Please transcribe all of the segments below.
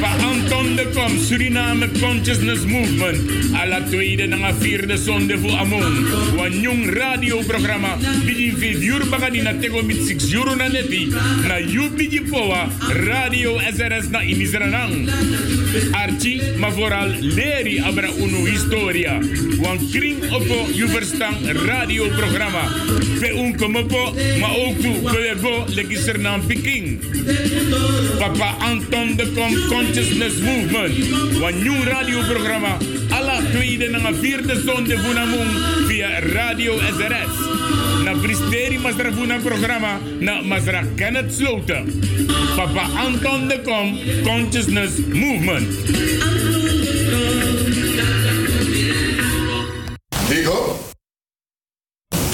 Papa Anton de Kom, Suriname Consciousness Movement. Alla tweede na vierde zonde voor Amon. Wan jong radioprogramma. Begin 5 uur bagani na tego mit 6 euro na neti. Na you poa. Radio SRS na Inisranang. Archie, maar vooral leri abra uno historia. Wan kring opo you radioprogramma. Pe un komopo, maar ook toe. Go legisernam Peking. Papa Anton de Kom Consciousness Movement. Wan nieuw radioprogramma. Alla tweede en vierde zonde Vunamung via Radio SRS. Na Bristeri Masra Vuna programma na Masra Kenneth Sloten. Papa Anton de Kom Consciousness Movement. Diego?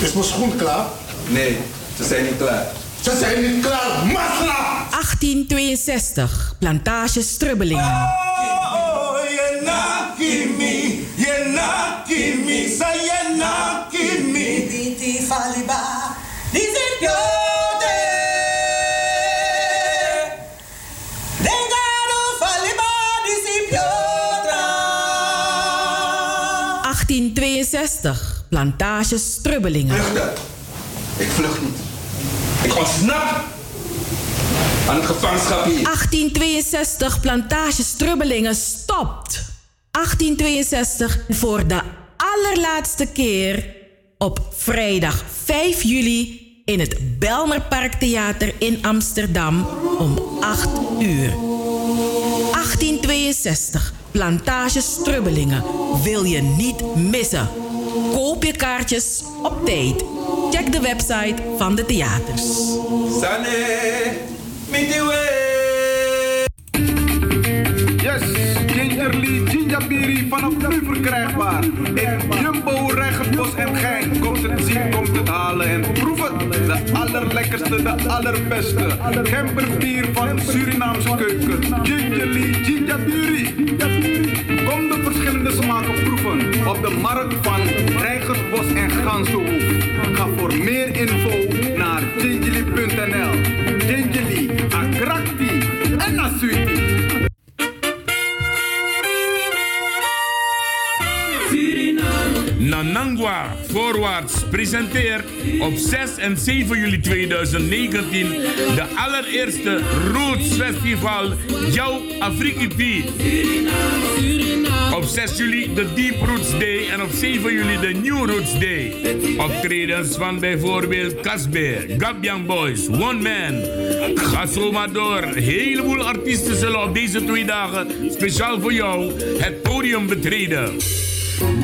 Is mijn schoen klaar? Nee, ze zijn niet klaar. Ze zijn niet klaar, Masra! 1862, plantage Strubbelingen. Oh, piotra. 1862, plantage Strubbelingen. Vluchten. Ik vlucht niet. Ik ontsnap aan het gevangenschap hier. 1862, plantage Strubbelingen stopt. 1862 voor de allerlaatste keer op vrijdag 5 juli in het Belmerparktheater in Amsterdam om 8 uur. 1862, plantage Strubbelingen. Wil je niet missen. Koop je kaartjes op tijd. Check de website van de theaters. Mitiwe. Yes, Gingerly Ginjabiri vanaf nu verkrijgbaar. In Jumbo, Regenbos en Gein. Komt het zien, komt het halen en proef het. De allerlekkerste, de allerbeste. Gemberbier van Surinaamse keuken. Gingerly Ginjabiri. Kom de verschillende smaken proeven. Op de markt van Rijgersbos en Gansenhoef. Ga voor meer info naar gingerly.nl. Gingerly, Akrakti en Nanangwa Voorwaarts presenteert op 6 en 7 juli 2019 de allereerste Roots Festival Jouw Afrikiti. Op 6 juli de Deep Roots Day en op 7 juli de New Roots Day. Optredens van bijvoorbeeld Casbe, Gabian Boys, One Man. Ga. Een heleboel artiesten zullen op deze twee dagen speciaal voor jou het podium betreden.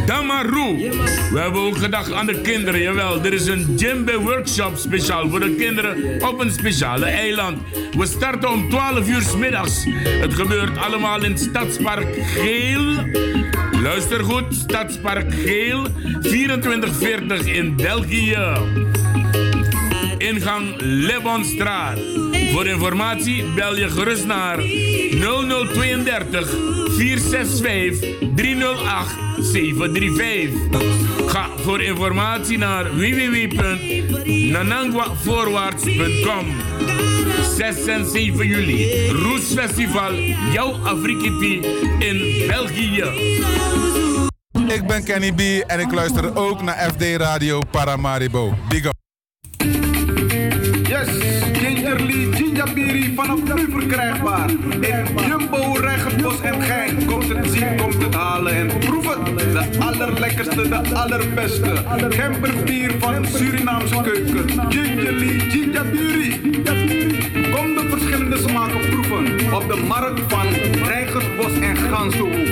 Damaru. We hebben ook gedacht aan de kinderen, jawel. Er is een djembe workshop speciaal voor de kinderen op een speciale eiland. We starten om 12 uur 's middags. Het gebeurt allemaal in Stadspark Geel. Luister goed, Stadspark Geel, 2440 in België. Ingang Lebonstraat. Voor informatie bel je gerust naar 0032 465 308 735. Ga voor informatie naar www.nanangwavoorwaarts.com. 6 en 7 juli. Roes Festival, jouw Afrikiti in België. Ik ben Kenny B en ik luister ook naar FD Radio Paramaribo. Big up. Verkrijgbaar. In Jumbo, Regenbos en Gein. Komt het zien, komt het halen en proef het. De allerlekkerste, de allerbeste. Gemberbier van Surinaamse keuken. Gingerly Ginjabiri. Kom de verschillende smaken proeven. Op de markt van Rijgersbos en Gansenhoef.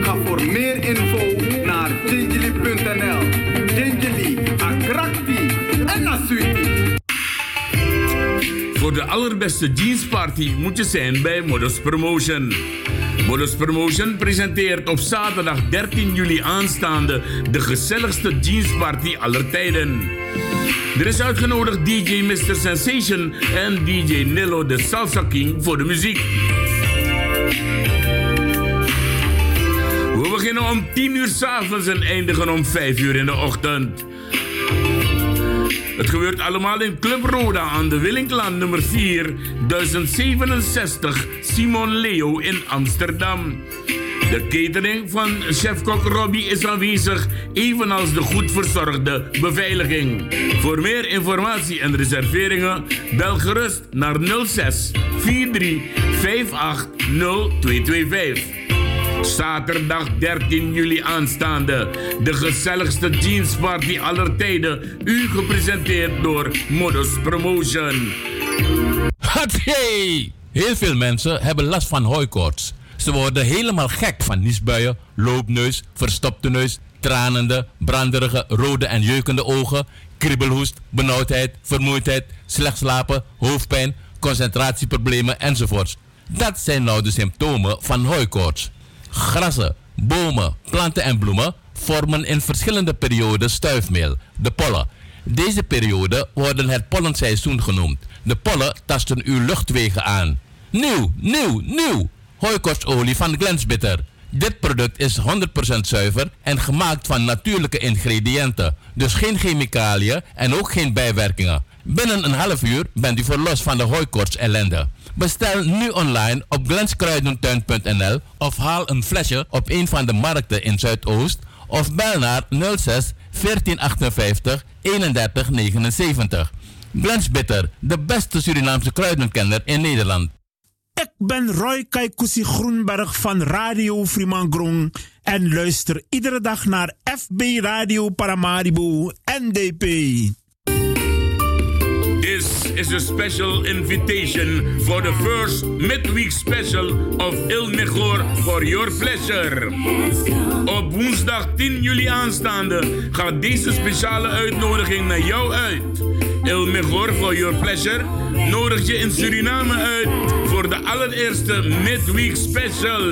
Ga voor meer info naar gingerly.nl. Gingerly, Akrakti en Nasuiti. De allerbeste jeansparty moet je zijn bij Modus Promotion. Modus Promotion presenteert op zaterdag 13 juli aanstaande de gezelligste jeansparty aller tijden. Er is uitgenodigd DJ Mr. Sensation en DJ Nilo de Salsa King voor de muziek. We beginnen om 10 uur s'avonds en eindigen om 5 uur in de ochtend. Het gebeurt allemaal in Club Roda aan de Willinklaan nummer 4, 1067 Simon Leo in Amsterdam. De catering van chef-kok Robbie is aanwezig, evenals de goed verzorgde beveiliging. Voor meer informatie en reserveringen bel gerust naar 06 43 58 0225. Zaterdag 13 juli aanstaande. De gezelligste jeansparty aller tijden. U gepresenteerd door Modus Promotion. Hatjee! Heel veel mensen hebben last van hooikoorts. Ze worden helemaal gek van niesbuien, loopneus, verstopte neus, tranende, branderige, rode en jeukende ogen, kriebelhoest, benauwdheid, vermoeidheid, slecht slapen, hoofdpijn, concentratieproblemen enzovoorts. Dat zijn nou de symptomen van hooikoorts. Grassen, bomen, planten en bloemen vormen in verschillende perioden stuifmeel, de pollen. Deze perioden worden het pollenseizoen genoemd. De pollen tasten uw luchtwegen aan. Nieuw, nieuw, nieuw! Hooikorstolie van Glensbitter. Dit product is 100% zuiver en gemaakt van natuurlijke ingrediënten. Dus geen chemicaliën en ook geen bijwerkingen. Binnen een half uur bent u verlost van de hooikorts ellende. Bestel nu online op glenskruidentuin.nl of haal een flesje op een van de markten in Zuidoost of bel naar 06 1458 31 79. Glensbitter, de beste Surinaamse kruidenkenner in Nederland. Ik ben Roy Kaikousi Groenberg van Radio Frimangrong en luister iedere dag naar FB Radio Paramaribo NDP. Is a special invitation for the first midweek special of Il Mejor for Your Pleasure. Op woensdag 10 juli aanstaande gaat deze speciale uitnodiging naar jou uit. Il Mejor for Your Pleasure nodigt je in Suriname uit voor de allereerste midweek special.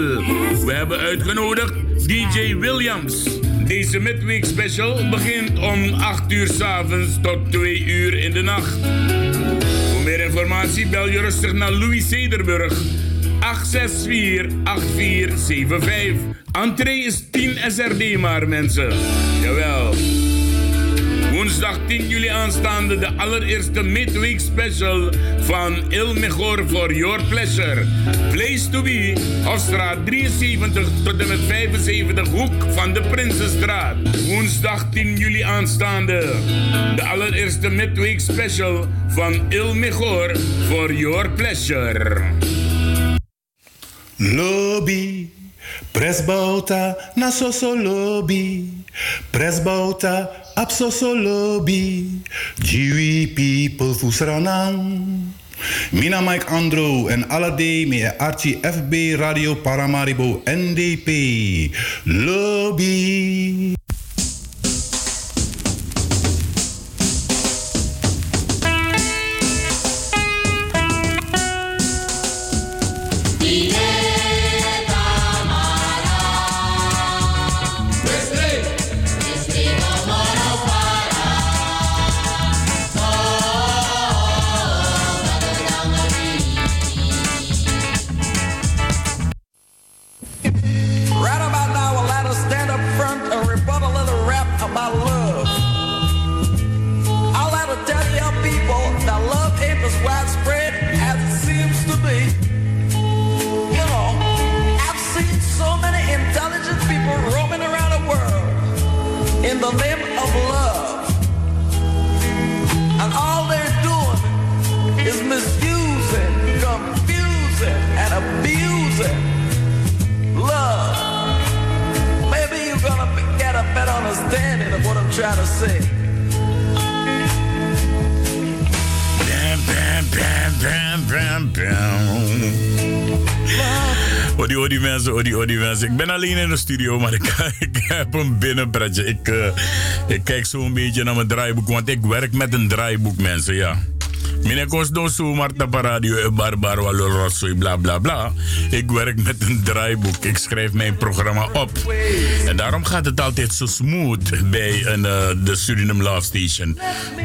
We hebben uitgenodigd DJ Williams. Deze midweek special begint om 8 uur s avonds tot 2 uur in de nacht. Voor meer informatie bel je rustig naar Louis Zederburg 864-8475. Entree is 10 SRD maar mensen. Jawel. Woensdag 10 juli aanstaande de allereerste midweek special van Il Mejor for Your Pleasure. Place to be, Hofstraat 73 tot en met 75 hoek van de Prinsenstraat. Woensdag 10 juli aanstaande de allereerste midweek special van Il Mejor for Your Pleasure. Lobby, presbauta na soso lobby, presbauta ap soso lobby, Jiwi people fusranang. Mina Mike Andro en alle day me Archie FB Radio Paramaribo NDP. Lobby. Trying to say. Mensen, odi mensen. Ik ben alleen in de studio, maar ik, ik heb een binnenpretje. Ik, eh, ik kijk zo een beetje naar mijn draaiboek, want ik werk met een draaiboek, mensen, ja. Meneer Kosto zomaar op radio, barbar, wallo, rosso, bla bla bla. Ik werk met een draaiboek. Ik schrijf mijn programma op. En daarom gaat het altijd zo smooth bij een, eh, de Suriname Love Station.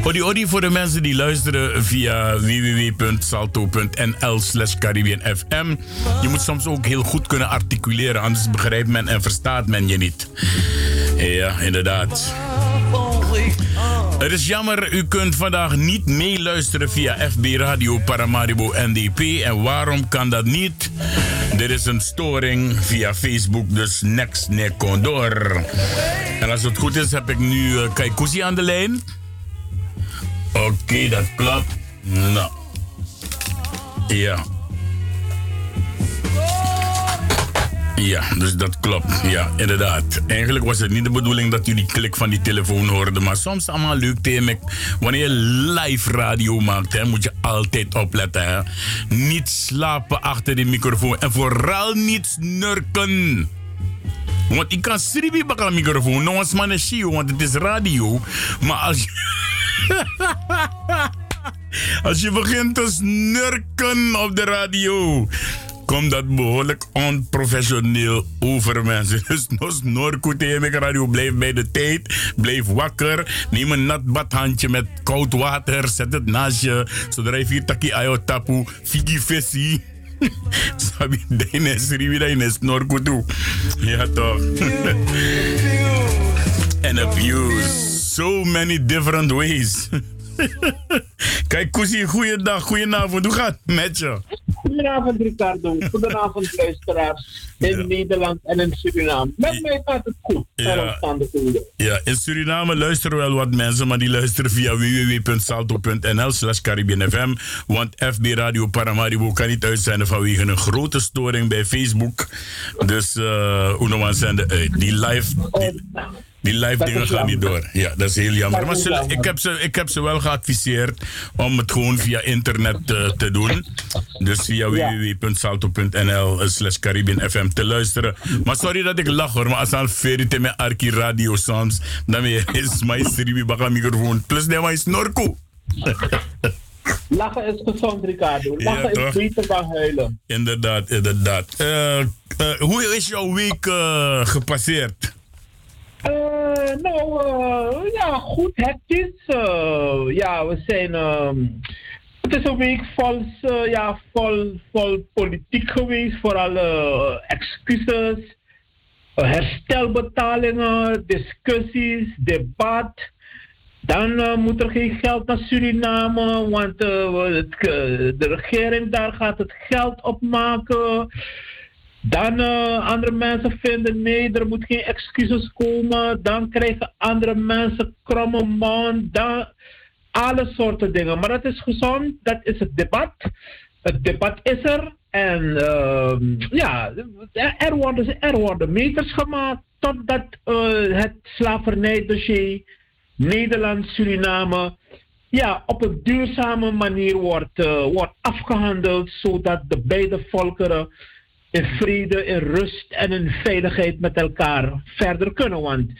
Odi, odi voor de mensen die luisteren via www.salto.nl slash FM. Je moet soms ook heel goed kunnen articuleren, anders begrijpt men en verstaat men je niet. Ja, inderdaad. Het is jammer, u kunt vandaag niet meeluisteren via FB Radio Paramaribo NDP. En waarom kan dat niet? Er is een storing via Facebook, dus next ne condor. En als het goed is, heb ik nu uh, aan de lijn. Oké, dat klopt. Nou. Ja. Ja, dus dat klopt. Ja, inderdaad. Eigenlijk was het niet de bedoeling dat jullie klik van die telefoon hoorden. Maar soms allemaal leuk tegen Wanneer je live radio maakt, hè, moet je altijd opletten. Niet slapen achter de microfoon. En vooral niet snurken. Want ik kan bij de microfoon. Nou, als man is want het is radio. Maar als je... als je begint te snurken op de radio komt dat behoorlijk onprofessioneel over mensen. Dus nos Noorkoet radio, blijf bij de tijd. Blijf wakker. Neem een nat badhandje met koud water. Zet het naast je. Zodra je vier taki ayo tapu. Figi fessi. Sabi, deine sriwi deine snorkutu. Ja toch. And abuse. So many different ways. Kijk, Koesie, goeiedag, goedenavond. Hoe gaat het met je? Goedenavond, Ricardo. Goedenavond, luisteraars in Nederland en in Suriname. Met mij gaat het goed. Ja. ja, in Suriname luisteren wel wat mensen, maar die luisteren via www.salto.nl slash FM. Want FB Radio Paramaribo kan niet uitzenden vanwege een grote storing bij Facebook. Dus uh, Unoman zenden uit. Die live... Die, die live dingen gaan niet door. Ja, dat is heel jammer. Maar ze, ik, heb ze, ik heb ze wel geadviseerd om het gewoon via internet uh, te doen. Dus via www.salto.nl slash FM te luisteren. Maar sorry dat ik lach hoor, maar als al verite met Arki Radio soms, dan is mijn baga microfoon. Plus nee, maar snorko. Lachen is gezond, Ricardo. Lachen ja, is beter dan huilen. Inderdaad, inderdaad. Uh, uh, hoe is jouw week uh, gepasseerd? Uh, nou, uh, ja, goed hectisch. Uh, ja, we zijn. Um, het is een week vol, ja, vol, vol politiek geweest. Vooral excuses, herstelbetalingen, discussies, debat. Dan moet er geen geld naar Suriname, want de regering daar gaat het geld opmaken. Dan uh, andere mensen vinden nee, er moet geen excuses komen. Dan krijgen andere mensen kromme mond. Dan alle soorten dingen. Maar dat is gezond, dat is het debat. Het debat is er. En uh, ja, er worden, er worden meters gemaakt totdat uh, het slavernijdossier Nederland-Suriname ja, op een duurzame manier wordt, uh, wordt afgehandeld, zodat de beide volkeren in vrede, in rust en in veiligheid met elkaar verder kunnen. Want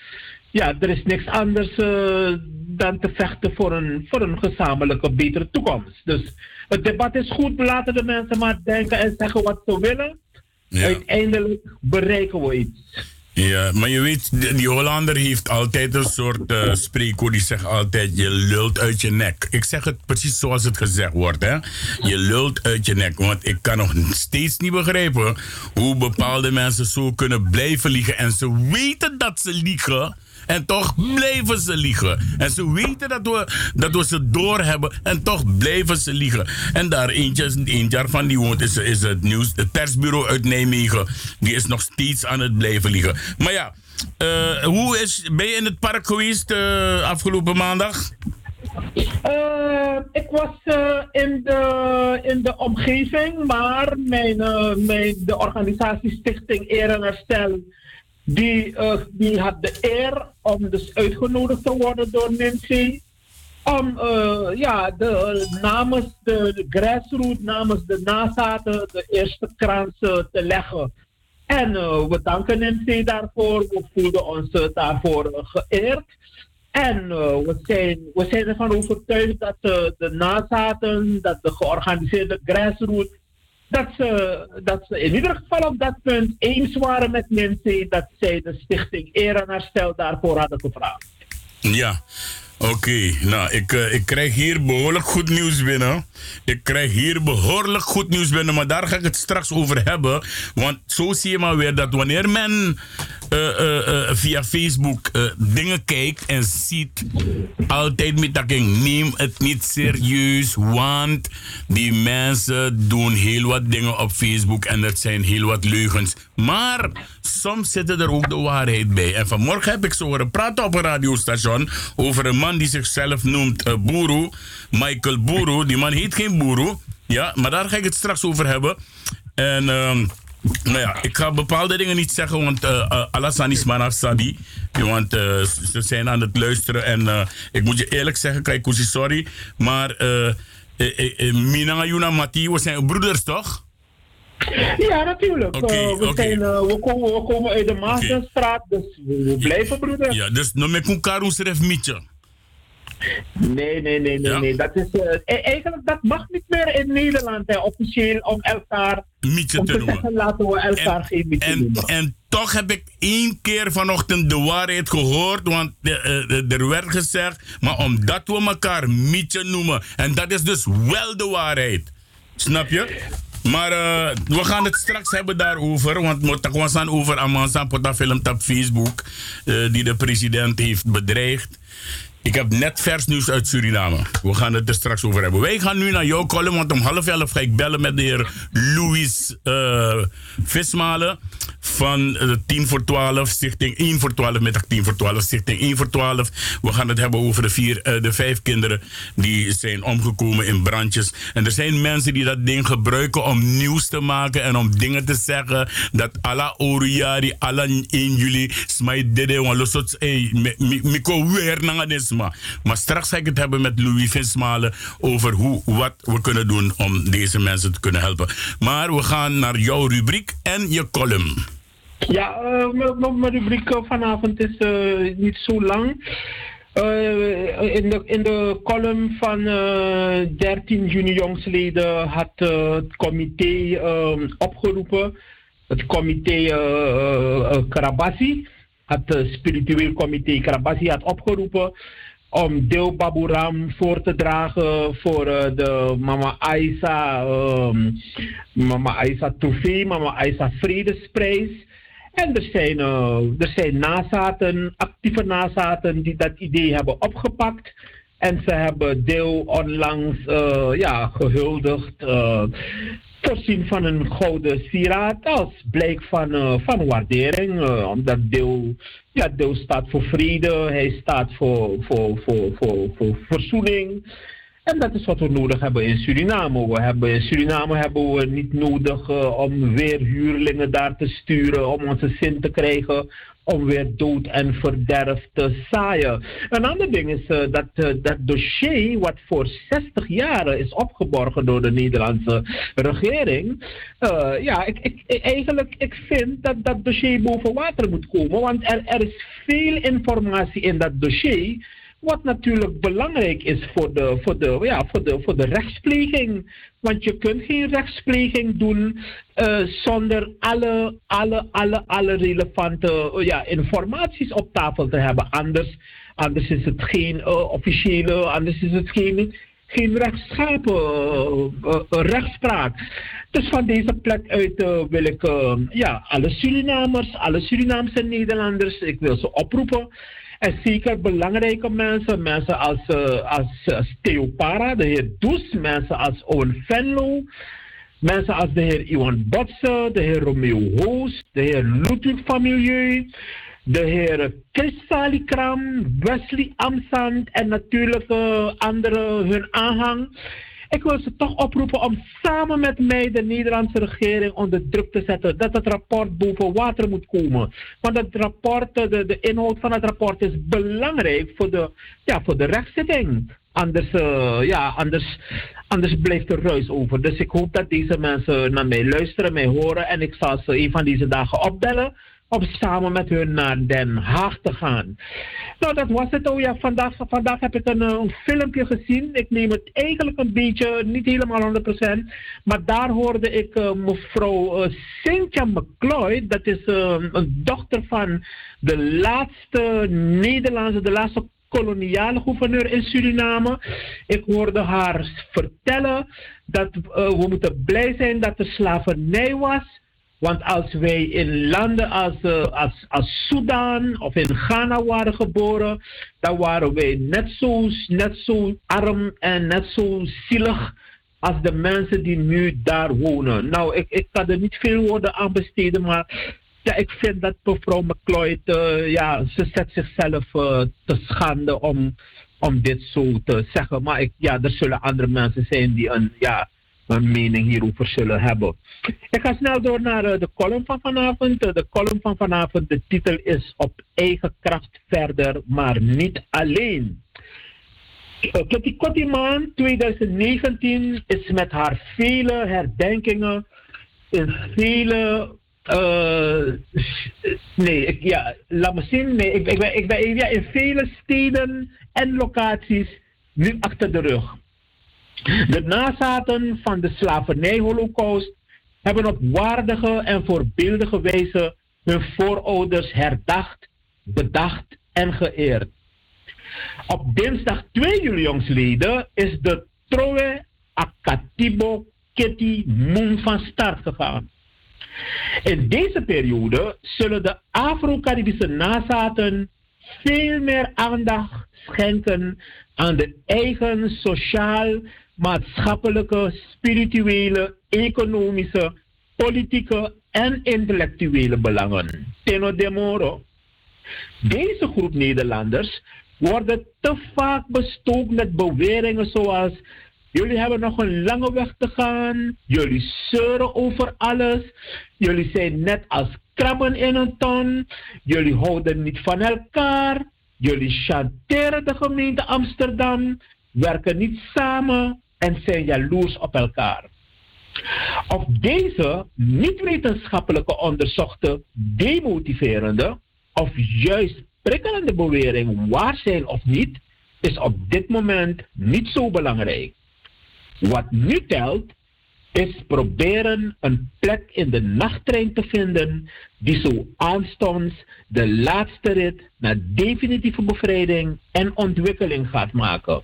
ja, er is niks anders uh, dan te vechten voor een, voor een gezamenlijke, betere toekomst. Dus het debat is goed, laten de mensen maar denken en zeggen wat ze willen. Ja. Uiteindelijk bereiken we iets. Ja, maar je weet, die Hollander heeft altijd een soort uh, spreekwoord. Die zegt altijd, je lult uit je nek. Ik zeg het precies zoals het gezegd wordt. Hè? Je lult uit je nek. Want ik kan nog steeds niet begrijpen hoe bepaalde mensen zo kunnen blijven liegen. En ze weten dat ze liegen. En toch blijven ze liegen. En ze weten dat we, dat we ze doorhebben. En toch blijven ze liegen. En daar eentje, eentje van die woont is, het nieuws. Het persbureau uit Nijmegen. Die is nog steeds aan het blijven liegen. Maar ja, uh, hoe is, ben je in het park geweest uh, afgelopen maandag? Uh, ik was in, de, in de omgeving, maar mijn, mijn, de organisatie Stichting Eer en Herstel die, uh, die had de eer om dus uitgenodigd te worden door Nancy. Om uh, ja, de, namens de, grassroots, namens de nazaten, de eerste krans te leggen. En we danken Nancy daarvoor. We voelden ons daarvoor geëerd. En we, zijn, we zijn ervan overtuigd dat de nazaten, dat de georganiseerde grassroots dat ze, dat ze in ieder geval op dat punt eens waren met mensen dat zij de stichting Eer en daarvoor hadden gevraagd. Ja. Oké, nou, ik, uh, ik krijg hier behoorlijk goed nieuws binnen. Ik krijg hier behoorlijk goed nieuws binnen, maar daar ga ik het straks over hebben. Want zo zie je maar weer dat wanneer men eh, eh, eh, via Facebook eh, dingen kijkt en ziet, altijd met dat ik neem het niet serieus, want die mensen doen heel wat dingen op Facebook en dat zijn heel wat leugens. Maar soms zitten er ook de waarheid bij. En vanmorgen heb ik zo horen praten op een radiostation over man die zichzelf noemt eh Boeroe, Michael Boeroe. Die man heet geen Boeroe, ja, maar daar ga ik het straks over hebben. En... ehm, nou ja, ik ga bepaalde dingen niet zeggen, want uh, uh, Alassane is maar Sabi. Want eh, ze zijn aan het luisteren en eh, ik moet je eerlijk zeggen, kijk, sorry. Maar eh, eh, eh, eh, Mina Yuna Mati, we zijn broeders toch? Ja, natuurlijk. Oké, Eh, we, zijn, eh, we, komen, we komen uit de Maasdenstraat, dus we, blijven broeders. Ja, dus no me kun karu seref Nee, nee, nee, nee, nee. Dat is, eh, e- eigenlijk dat mag niet meer in Nederland, hè, officieel, om elkaar Mietje om te te noemen. zeggen, laten we elkaar geen mietje En, noemen. en toch heb ik één keer vanochtend de waarheid gehoord, want eh, eh, er werd gezegd, maar omdat we elkaar mietje noemen, en dat is dus wel de waarheid. Snap je? Maar we gaan het straks hebben daarover, want we gaan over Amansa Potafilm op Facebook, die de president heeft bedreigd. Ik heb net vers nieuws uit Suriname. We gaan het er straks over hebben. Wij gaan nu naar jouw column, want om half elf ga ik bellen met de heer Louis eh, Vismalen van eh, 10 voor 12, stichting 1 voor 12, middag 10 voor 12, stichting 1 voor 12. We gaan het hebben over de, vier, eh, de vijf kinderen die zijn omgekomen in brandjes. En er zijn mensen die dat ding gebruiken om nieuws te maken en om dingen te zeggen dat alla oriari, alla 1 juli, smai dede, want losot, eh, miko weer Maar straks ga ik het hebben met Louis Vinsmalen over hoe, wat we kunnen doen om deze mensen te kunnen helpen. Maar we gaan naar jouw rubriek en je column. Ja, eh, mijn rubriek eh, vanavond is eh, niet zo lang. In, de, in de column van eh 13 juni jongsleden had het comité opgeroepen, het comité Karabassi, het spiritueel comité Karabassi had opgeroepen om Deel Baburam voor te dragen voor eh, de Mama Aisa, ehm, Mama Aisa Toufi, Mama Aisa Vredesprijs. En er zijn, eh, er zijn nazaten, actieve nazaten, die dat idee hebben opgepakt. En ze hebben deel onlangs eh, ja, gehuldigd, eh, voorzien van een gouden sieraad als blijk van, eh, van waardering. eh, omdat deel, ja, deel staat voor vrede, hij staat voor, voor, voor, voor, voor verzoening. En dat is wat we nodig hebben in Suriname. We hebben, in Suriname hebben we niet nodig eh, om weer huurlingen daar te sturen, om onze zin te krijgen, om weer dood en verderf te zaaien. Een ander ding is eh, dat eh, dat dossier, wat voor 60 jaren is opgeborgen door de Nederlandse regering, eh, ja, ik, ik, eigenlijk ik vind dat dat dossier boven water moet komen, want er is veel informatie in dat dossier. Wat natuurlijk belangrijk is voor de, voor de, ja, voor de, voor de rechtspleging. Want je kunt geen rechtspleging doen eh, zonder alle, alle, alle, alle relevante eh, ja, informaties op tafel te hebben. Anders, anders is het geen eh, officiële, anders is het geen, geen rechtschapen rechtspraak. Dus van deze plek uit wil ik ja, alle Surinamers, alle Surinaamse Nederlanders, ik wil ze oproepen. En zeker belangrijke mensen, mensen als, eh, als, als Theo Para, de heer Does, mensen als Owen Venlo, mensen als de heer Iwan Botse, de heer Romeo Hoos, de heer Ludwig van de heer Chris Salikram, Wesley Amsand en natuurlijk eh, anderen hun aanhang. Ik wil ze toch oproepen om samen met mij de Nederlandse regering onder druk te zetten dat het rapport boven water moet komen. Want het rapport, de, de inhoud van het rapport is belangrijk voor de, ja, voor de rechtszitting. Anders, eh, ja, anders, anders blijft er ruis over. Dus ik hoop dat deze mensen naar mij luisteren, mij horen. En ik zal ze een van deze dagen opbellen om samen met hun naar Den Haag te gaan. Nou, dat was het. Oh ja, vandaag, vandaag heb ik een, eh, filmpje gezien. Ik neem het eigenlijk een beetje, niet helemaal 100%. Maar daar hoorde ik eh, mevrouw uh, Cynthia McCloy. Dat is een dochter van de laatste Nederlandse, de laatste koloniale gouverneur in Suriname. Ik hoorde haar vertellen dat we moeten blij zijn dat er slavernij was. Want als wij in landen als, uh, als, als Sudan of in Ghana waren geboren, dan waren wij net zo, net zo arm en net zo zielig als de mensen die nu daar wonen. Nou, ik, ik kan er niet veel woorden aan besteden, maar ja, ik vind dat mevrouw McCloyd, ja, ze zet zichzelf uh, te schande om, om dit zo te zeggen. Maar ik, ja, er zullen andere mensen zijn die een, ja, een mening hierover zullen hebben. Ik ga snel door naar uh, de column van vanavond. de column van vanavond, de titel is Op eigen kracht verder, maar niet alleen. Kitty Kottiman 2019 is met haar vele herdenkingen in vele. Uh, nee, ik, ja, laat me zien. Nee, ik, ik, ben, ik ben ja, in vele steden en locaties nu achter de rug. De nazaten van de slavernij-holocaust hebben op waardige en voorbeeldige wijze hun voorouders herdacht, bedacht en geëerd. Op dinsdag 2 juli jongsleden is de Troe Akatibo Kitty Moon van start gegaan. In deze periode zullen de Afro-Caribische nazaten veel meer aandacht schenken aan de eigen sociaal, maatschappelijke, spirituele, economische, politieke en intellectuele belangen. Teno de Moro. Deze groep Nederlanders worden te vaak bestookt met beweringen zoals jullie hebben nog een lange weg te gaan, jullie zeuren over alles, jullie zijn net als krabben in een ton, jullie houden niet van elkaar, jullie chanteren de gemeente Amsterdam, werken niet samen en zijn jaloers op elkaar. Op deze niet wetenschappelijke onderzochte, demotiverende of juist prikkelende bewering waar zijn of niet, is op dit moment niet zo belangrijk. Wat nu telt, is proberen een plek in de nachttrein te vinden die zo aanstonds de laatste rit naar definitieve bevrijding en ontwikkeling gaat maken.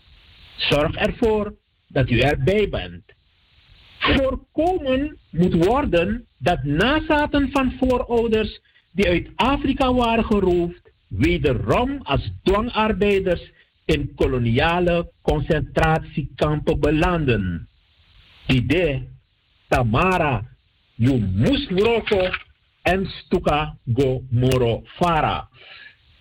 Zorg ervoor dat u erbij bent. Voorkomen moet worden dat nazaten van voorouders die uit Afrika waren geroofd, wederom als dwangarbeiders in koloniale concentratiekampen belanden. Ide, Tamara, you musroko en Stuka go moro fara.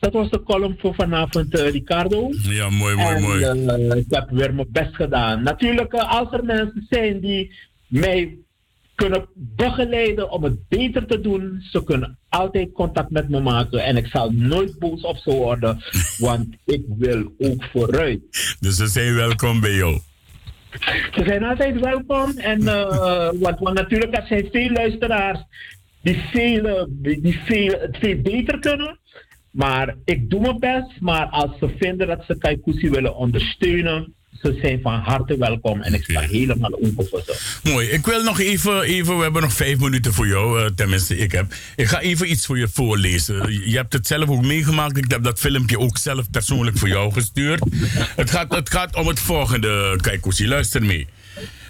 Dat was de column voor vanavond, uh, Ricardo. Ja, mooi, mooi, en, mooi. Uh, ik heb weer mijn best gedaan. Natuurlijk, uh, als er mensen zijn die mij kunnen begeleiden om het beter te doen, ze kunnen altijd contact met me maken. En ik zal nooit boos op ze worden, want ik wil ook vooruit. Dus ze zijn welkom bij jou. Ze zijn altijd welkom. En uh, want, want natuurlijk, er zijn veel luisteraars die, veel, die veel, het veel beter kunnen. Maar ik doe mijn best. Maar als ze vinden dat ze Kaikousi willen ondersteunen, ze zijn van harte welkom en ik sta helemaal open voor ze. Mooi. Ik wil nog even, even we hebben nog vijf minuten voor jou, uh, tenminste ik heb. Ik ga even iets voor je voorlezen. Je hebt het zelf ook meegemaakt. Ik heb dat filmpje ook zelf persoonlijk voor jou gestuurd. het, gaat, het gaat om het volgende, Kaikousi. Luister mee.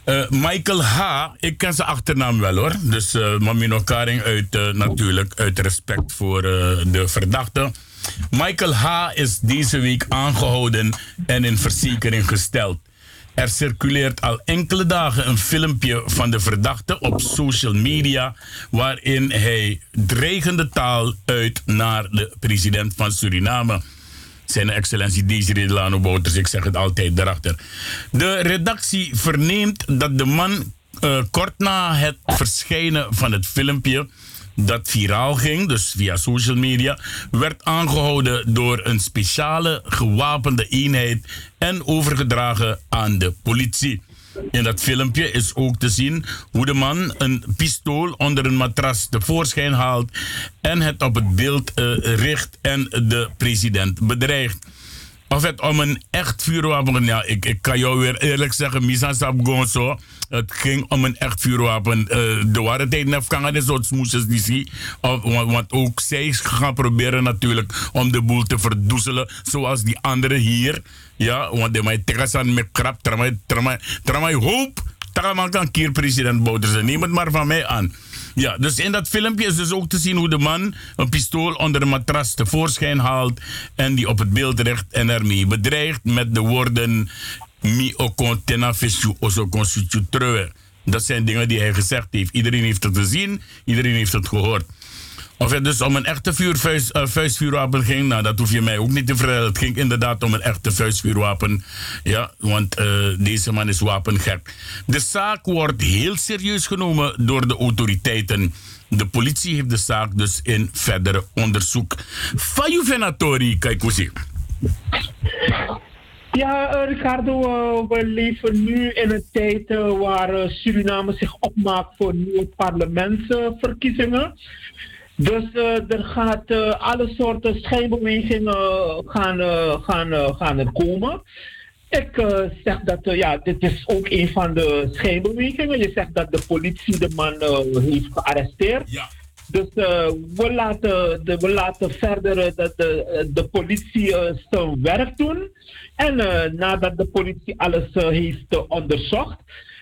Uh, Michael H., ik ken zijn achternaam wel hoor. Dus uh, Mamino Karing uit, uh, natuurlijk uit respect voor de verdachte. Michael H. is deze week aangehouden en in verzekering gesteld. Er circuleert al enkele dagen een filmpje van de verdachte op social media. waarin hij dreigende taal uit naar de president van Suriname. Zijn excellentie Desiree Delano Bouters, ik zeg het altijd daarachter. De redactie verneemt dat de man uh, kort na het verschijnen van het filmpje dat viraal ging, dus via social media, werd aangehouden door een speciale gewapende eenheid en overgedragen aan de politie. In dat filmpje is ook te zien hoe de man een pistool onder een matras tevoorschijn haalt en het op het beeld uh, richt en de president bedreigt. Of het om een echt vuurwapen ja, ik, kan jou weer eerlijk zeggen, Misa Sab zo. Het ging om een echt vuurwapen. Uh, de waarheid nef kan het soort smoesjes die zie. Want, ook zij gaan proberen natuurlijk om de boel te verdoezelen. Zoals die anderen hier. Ja, want de mij tegenstand met krap. Tramai, tramai, tramai hoop. Tramai kan keer president Bouterse. Neem het maar van mij aan. Ja, dus in dat filmpje is dus ook te zien hoe de man een pistool onder een matras tevoorschijn haalt en die op het beeld richt en ermee bedreigt met de woorden mi fesu oso. Dat zijn dingen die hij gezegd heeft. Iedereen heeft het gezien, iedereen heeft het gehoord. Of het dus om een echte vuurvuist, uh, vuistvuurwapen ging, nou dat hoef je mij ook niet te vertellen. Het ging inderdaad om een echte vuistvuurwapen. Ja, want uh, deze man is wapengek. De zaak wordt heel serieus genomen door de autoriteiten. De politie heeft de zaak dus in verder onderzoek. Fayu Venatori, kijk hoe. Ja, uh, Ricardo, we leven nu in een tijd waar Suriname zich opmaakt voor nieuwe parlementsverkiezingen. Dus er gaat alle soorten schijnbewegingen gaan, gaan, gaan er komen. Ik zeg dat ja, dit is ook een van de schijnbewegingen. Je zegt dat de politie de man heeft gearresteerd. Ja. Dus we, laten, de, we laten verder de, de, de politie zijn werk doen. En nadat de politie alles heeft onderzocht,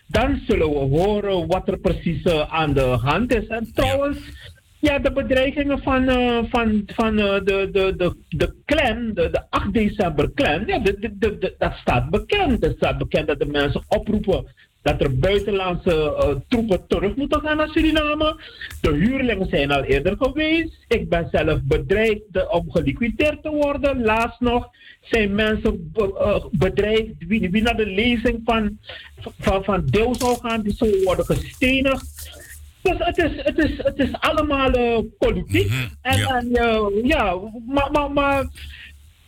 dan zullen we horen wat er precies aan de hand is. En trouwens, ja, de bedreigingen van, van, van de, de, de, de clan, de, de 8 december clan, ja, de, de, dat staat bekend. Het staat bekend dat de mensen oproepen dat er buitenlandse uh, troepen terug moeten gaan naar Suriname. De huurlingen zijn al eerder geweest. Ik ben zelf bedreigd om geliquideerd te worden. Laatst nog zijn mensen bedreigd wie, wie, naar de lezing van, van, van deel zou gaan, die zullen worden gestenigd. Dus het is, het is, het is allemaal uh, politiek. Mm -hmm, en, ja. en ja, maar, maar, maar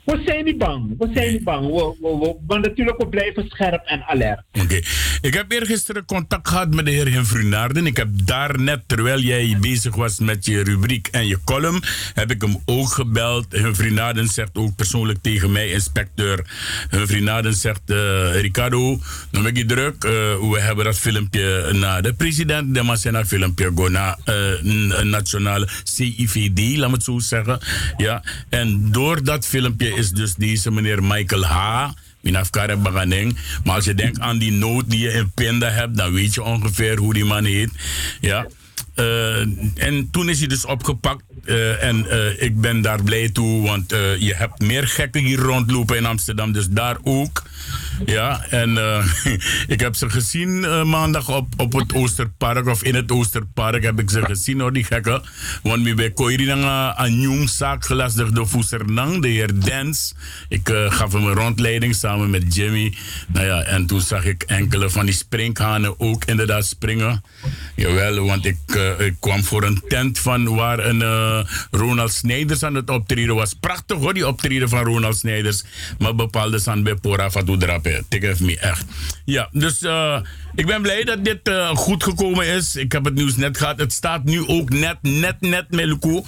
we zijn niet bang. We zijn niet bang. We, we, natuurlijk, we blijven scherp en alert. Oké. Ik heb eergisteren contact gehad met de heer Henfrey Naarden. Ik heb daar net, terwijl jij bezig was met je rubriek en je column, heb ik hem ook gebeld. Henfrey Naarden zegt ook persoonlijk tegen mij, inspecteur. Henfrey Naarden zegt, uh, Ricardo, dan ben je druk. Uh, we hebben dat filmpje naar de president. De Masena filmpje go naar uh, nationale CIVD, laat me het zo zeggen. Ja. En door dat filmpje is dus deze meneer Michael H. Minafkare Baganeng. Maar als je denkt aan die nood die je in Pinda hebt, dan weet je ongeveer hoe die man heet. Ja. Uh, en toen is hij dus opgepakt. Uh, en uh, ik ben daar blij toe, want je hebt meer gekken hier rondlopen in Amsterdam, dus daar ook. Ja, en ik heb ze gezien maandag op, op het Oosterpark, of in het Oosterpark heb ik ze gezien hoor, die gekken. Want we bij Koirinanga een jong zaak gelastigd door Foesernang, de heer Dens. Ik gaf hem een rondleiding samen met Jimmy. Nou ja, en toen zag ik enkele van die sprinkhanen ook inderdaad springen. Jawel, want ik ik kwam voor een tent van waar een uh, Ronald Snijders aan het optreden was. Prachtig hoor, die optreden van Ronald Snijders. Maar bepaalde zijn bij Pora Fatou. Tik me echt. Ja, dus uh, ik ben blij dat dit goed gekomen is. Ik heb het nieuws net gehad. Het staat nu ook net, net, net met Luku.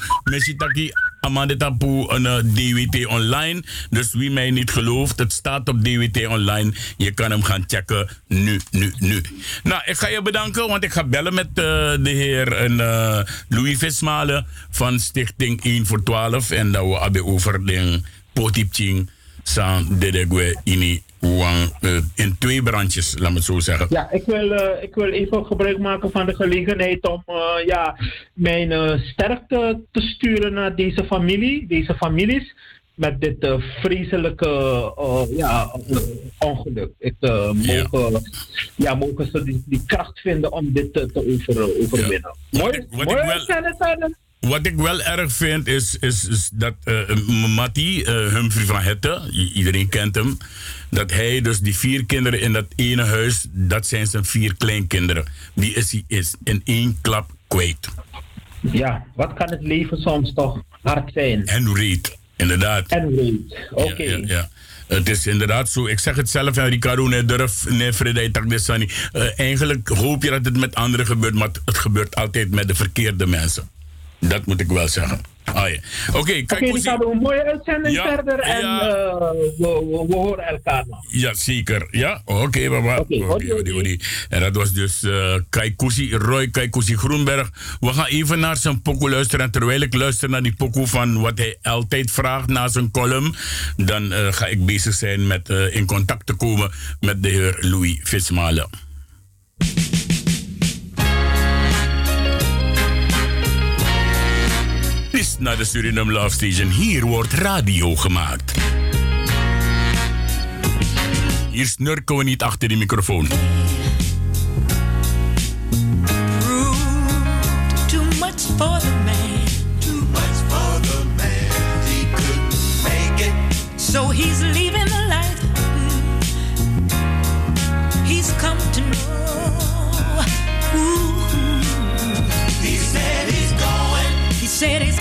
Amande Tapu een uh, DWT online. Dus wie mij niet gelooft, het staat op DWT online. Je kan hem gaan checken nu, nu, nu. Nou, ik ga je bedanken, want ik ga bellen met uh, de heer uh, Louis Vismalen van Stichting 1 voor 12. En dat we hebben over de potipching san dedegwe ini wang, uh, in twee brandjes, laat me het zo zeggen. Ja, ik wil, uh, ik wil even gebruik maken van de gelegenheid om uh, ja, mijn sterkte te sturen naar deze familie, deze families. Met dit vreselijke ja, ongeluk. Ik, mogen, ja. ja. mogen ze die, die, kracht vinden om dit te, over, overwinnen. Ja. Mooi, wat mooi, ik wel, wat ik wel erg vind is, is, is dat uh, Matti, uh, Humphrey van Hette, iedereen kent hem, dat hij dus die vier kinderen in dat ene huis, dat zijn zijn vier kleinkinderen. Die is hij is in één klap kwijt. Ja, wat kan het leven soms toch hard zijn? En reed, inderdaad. En reed, oké. Okay. Ja, ja, ja. Het is inderdaad zo. Ik zeg het zelf en Ricardo, nee, durf, nee, Frederik Takdessani. Uh, eigenlijk hoop je dat het met anderen gebeurt, maar het gebeurt altijd met de verkeerde mensen. Dat moet ik wel zeggen. Ah, ja. Oké, okay, kijk okay, we een mooie uitzending ja, verder en ja. uh, we, horen elkaar nog. Ja, zeker. Ja, oké, okay, baba. Oké, En dat was dus uh, Kaikousi, Roy Kaikousi Groenberg. We gaan even naar zijn pokoe luisteren. En terwijl ik luister naar die pokoe van wat hij altijd vraagt na zijn column, dan uh, ga ik bezig zijn met uh, in contact te komen met de heer Louis Vismalen. naar de Suriname Love Station. Hier wordt radio gemaakt. Hier snurken we niet achter die microfoon. So he's leaving the light. He's come to know. Ooh. He said he's going. He said he's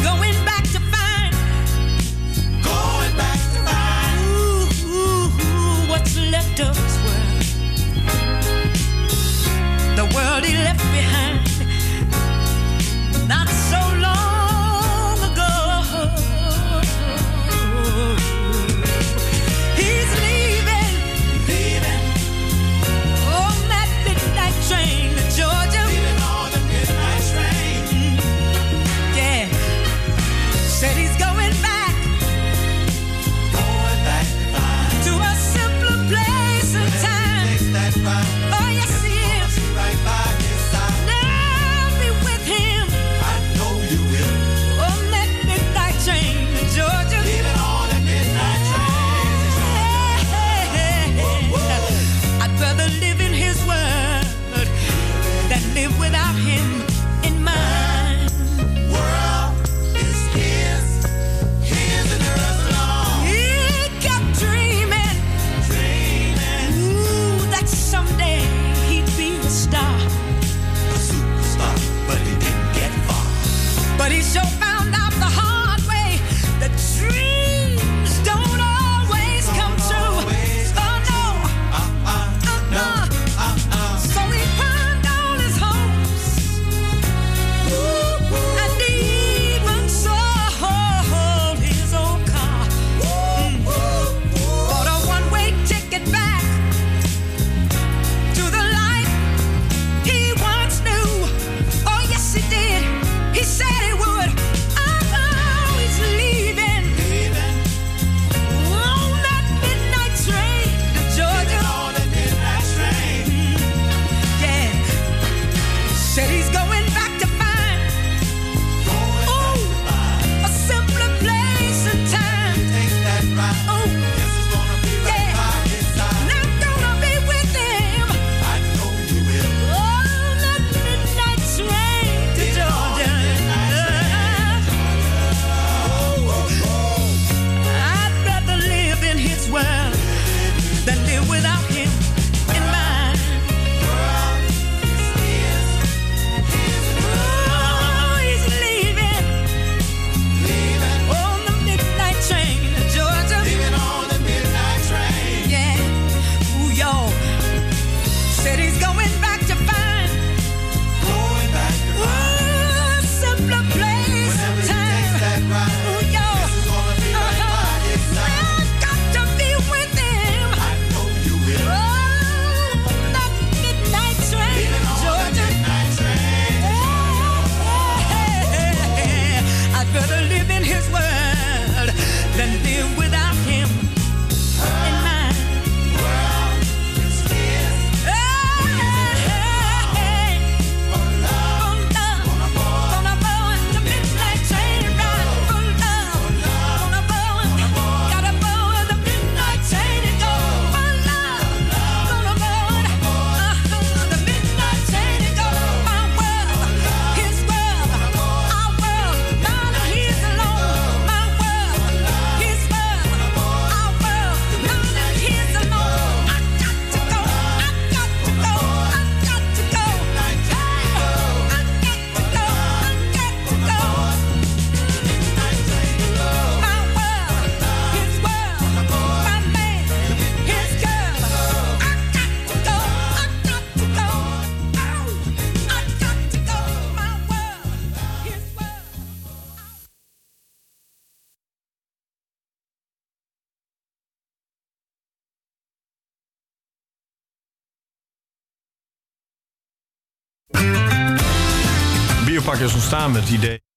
vak is ontstaan met het idee...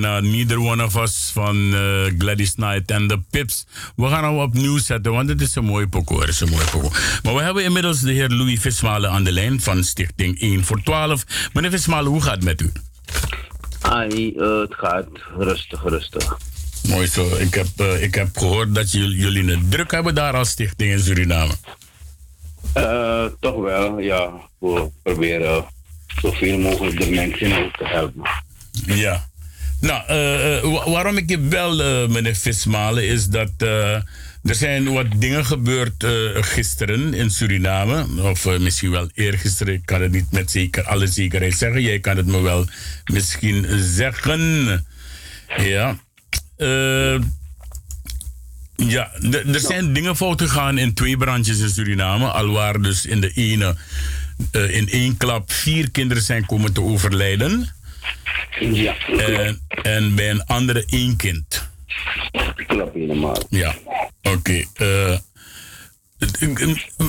even naar Neither One of Us van eh, Gladys Knight en de Pips. We gaan hem opnieuw zetten, want het is een mooie pokoe. Het is een mooie pokoe. Maar we hebben inmiddels de heer Louis Vismalen aan de lijn van Stichting 1 voor 12. Meneer Vismalen, hoe gaat het met u? Ai, eh, het gaat rustig, rustig. Mooi zo. Ik heb, eh, ik heb gehoord dat jullie, het druk hebben daar als stichting in Suriname. Toch wel, ja. We proberen zoveel mogelijk de mensen te helpen. Ja. Nou, eh, eh, wa- waarom ik je bel, eh, meneer Vismalen, is dat er zijn wat dingen gebeurd gisteren in Suriname. Of misschien wel eergisteren. Ik kan het niet met zeker, alle zekerheid zeggen. Jij kan het me wel misschien zeggen. Ja. Ja, er zijn dingen fout gegaan in twee brandjes in Suriname. Alwaar dus in de ene, in één klap, vier kinderen zijn komen te overlijden. Ja. En, en bij een andere één kind. Klopt helemaal. Ja, oké. eh,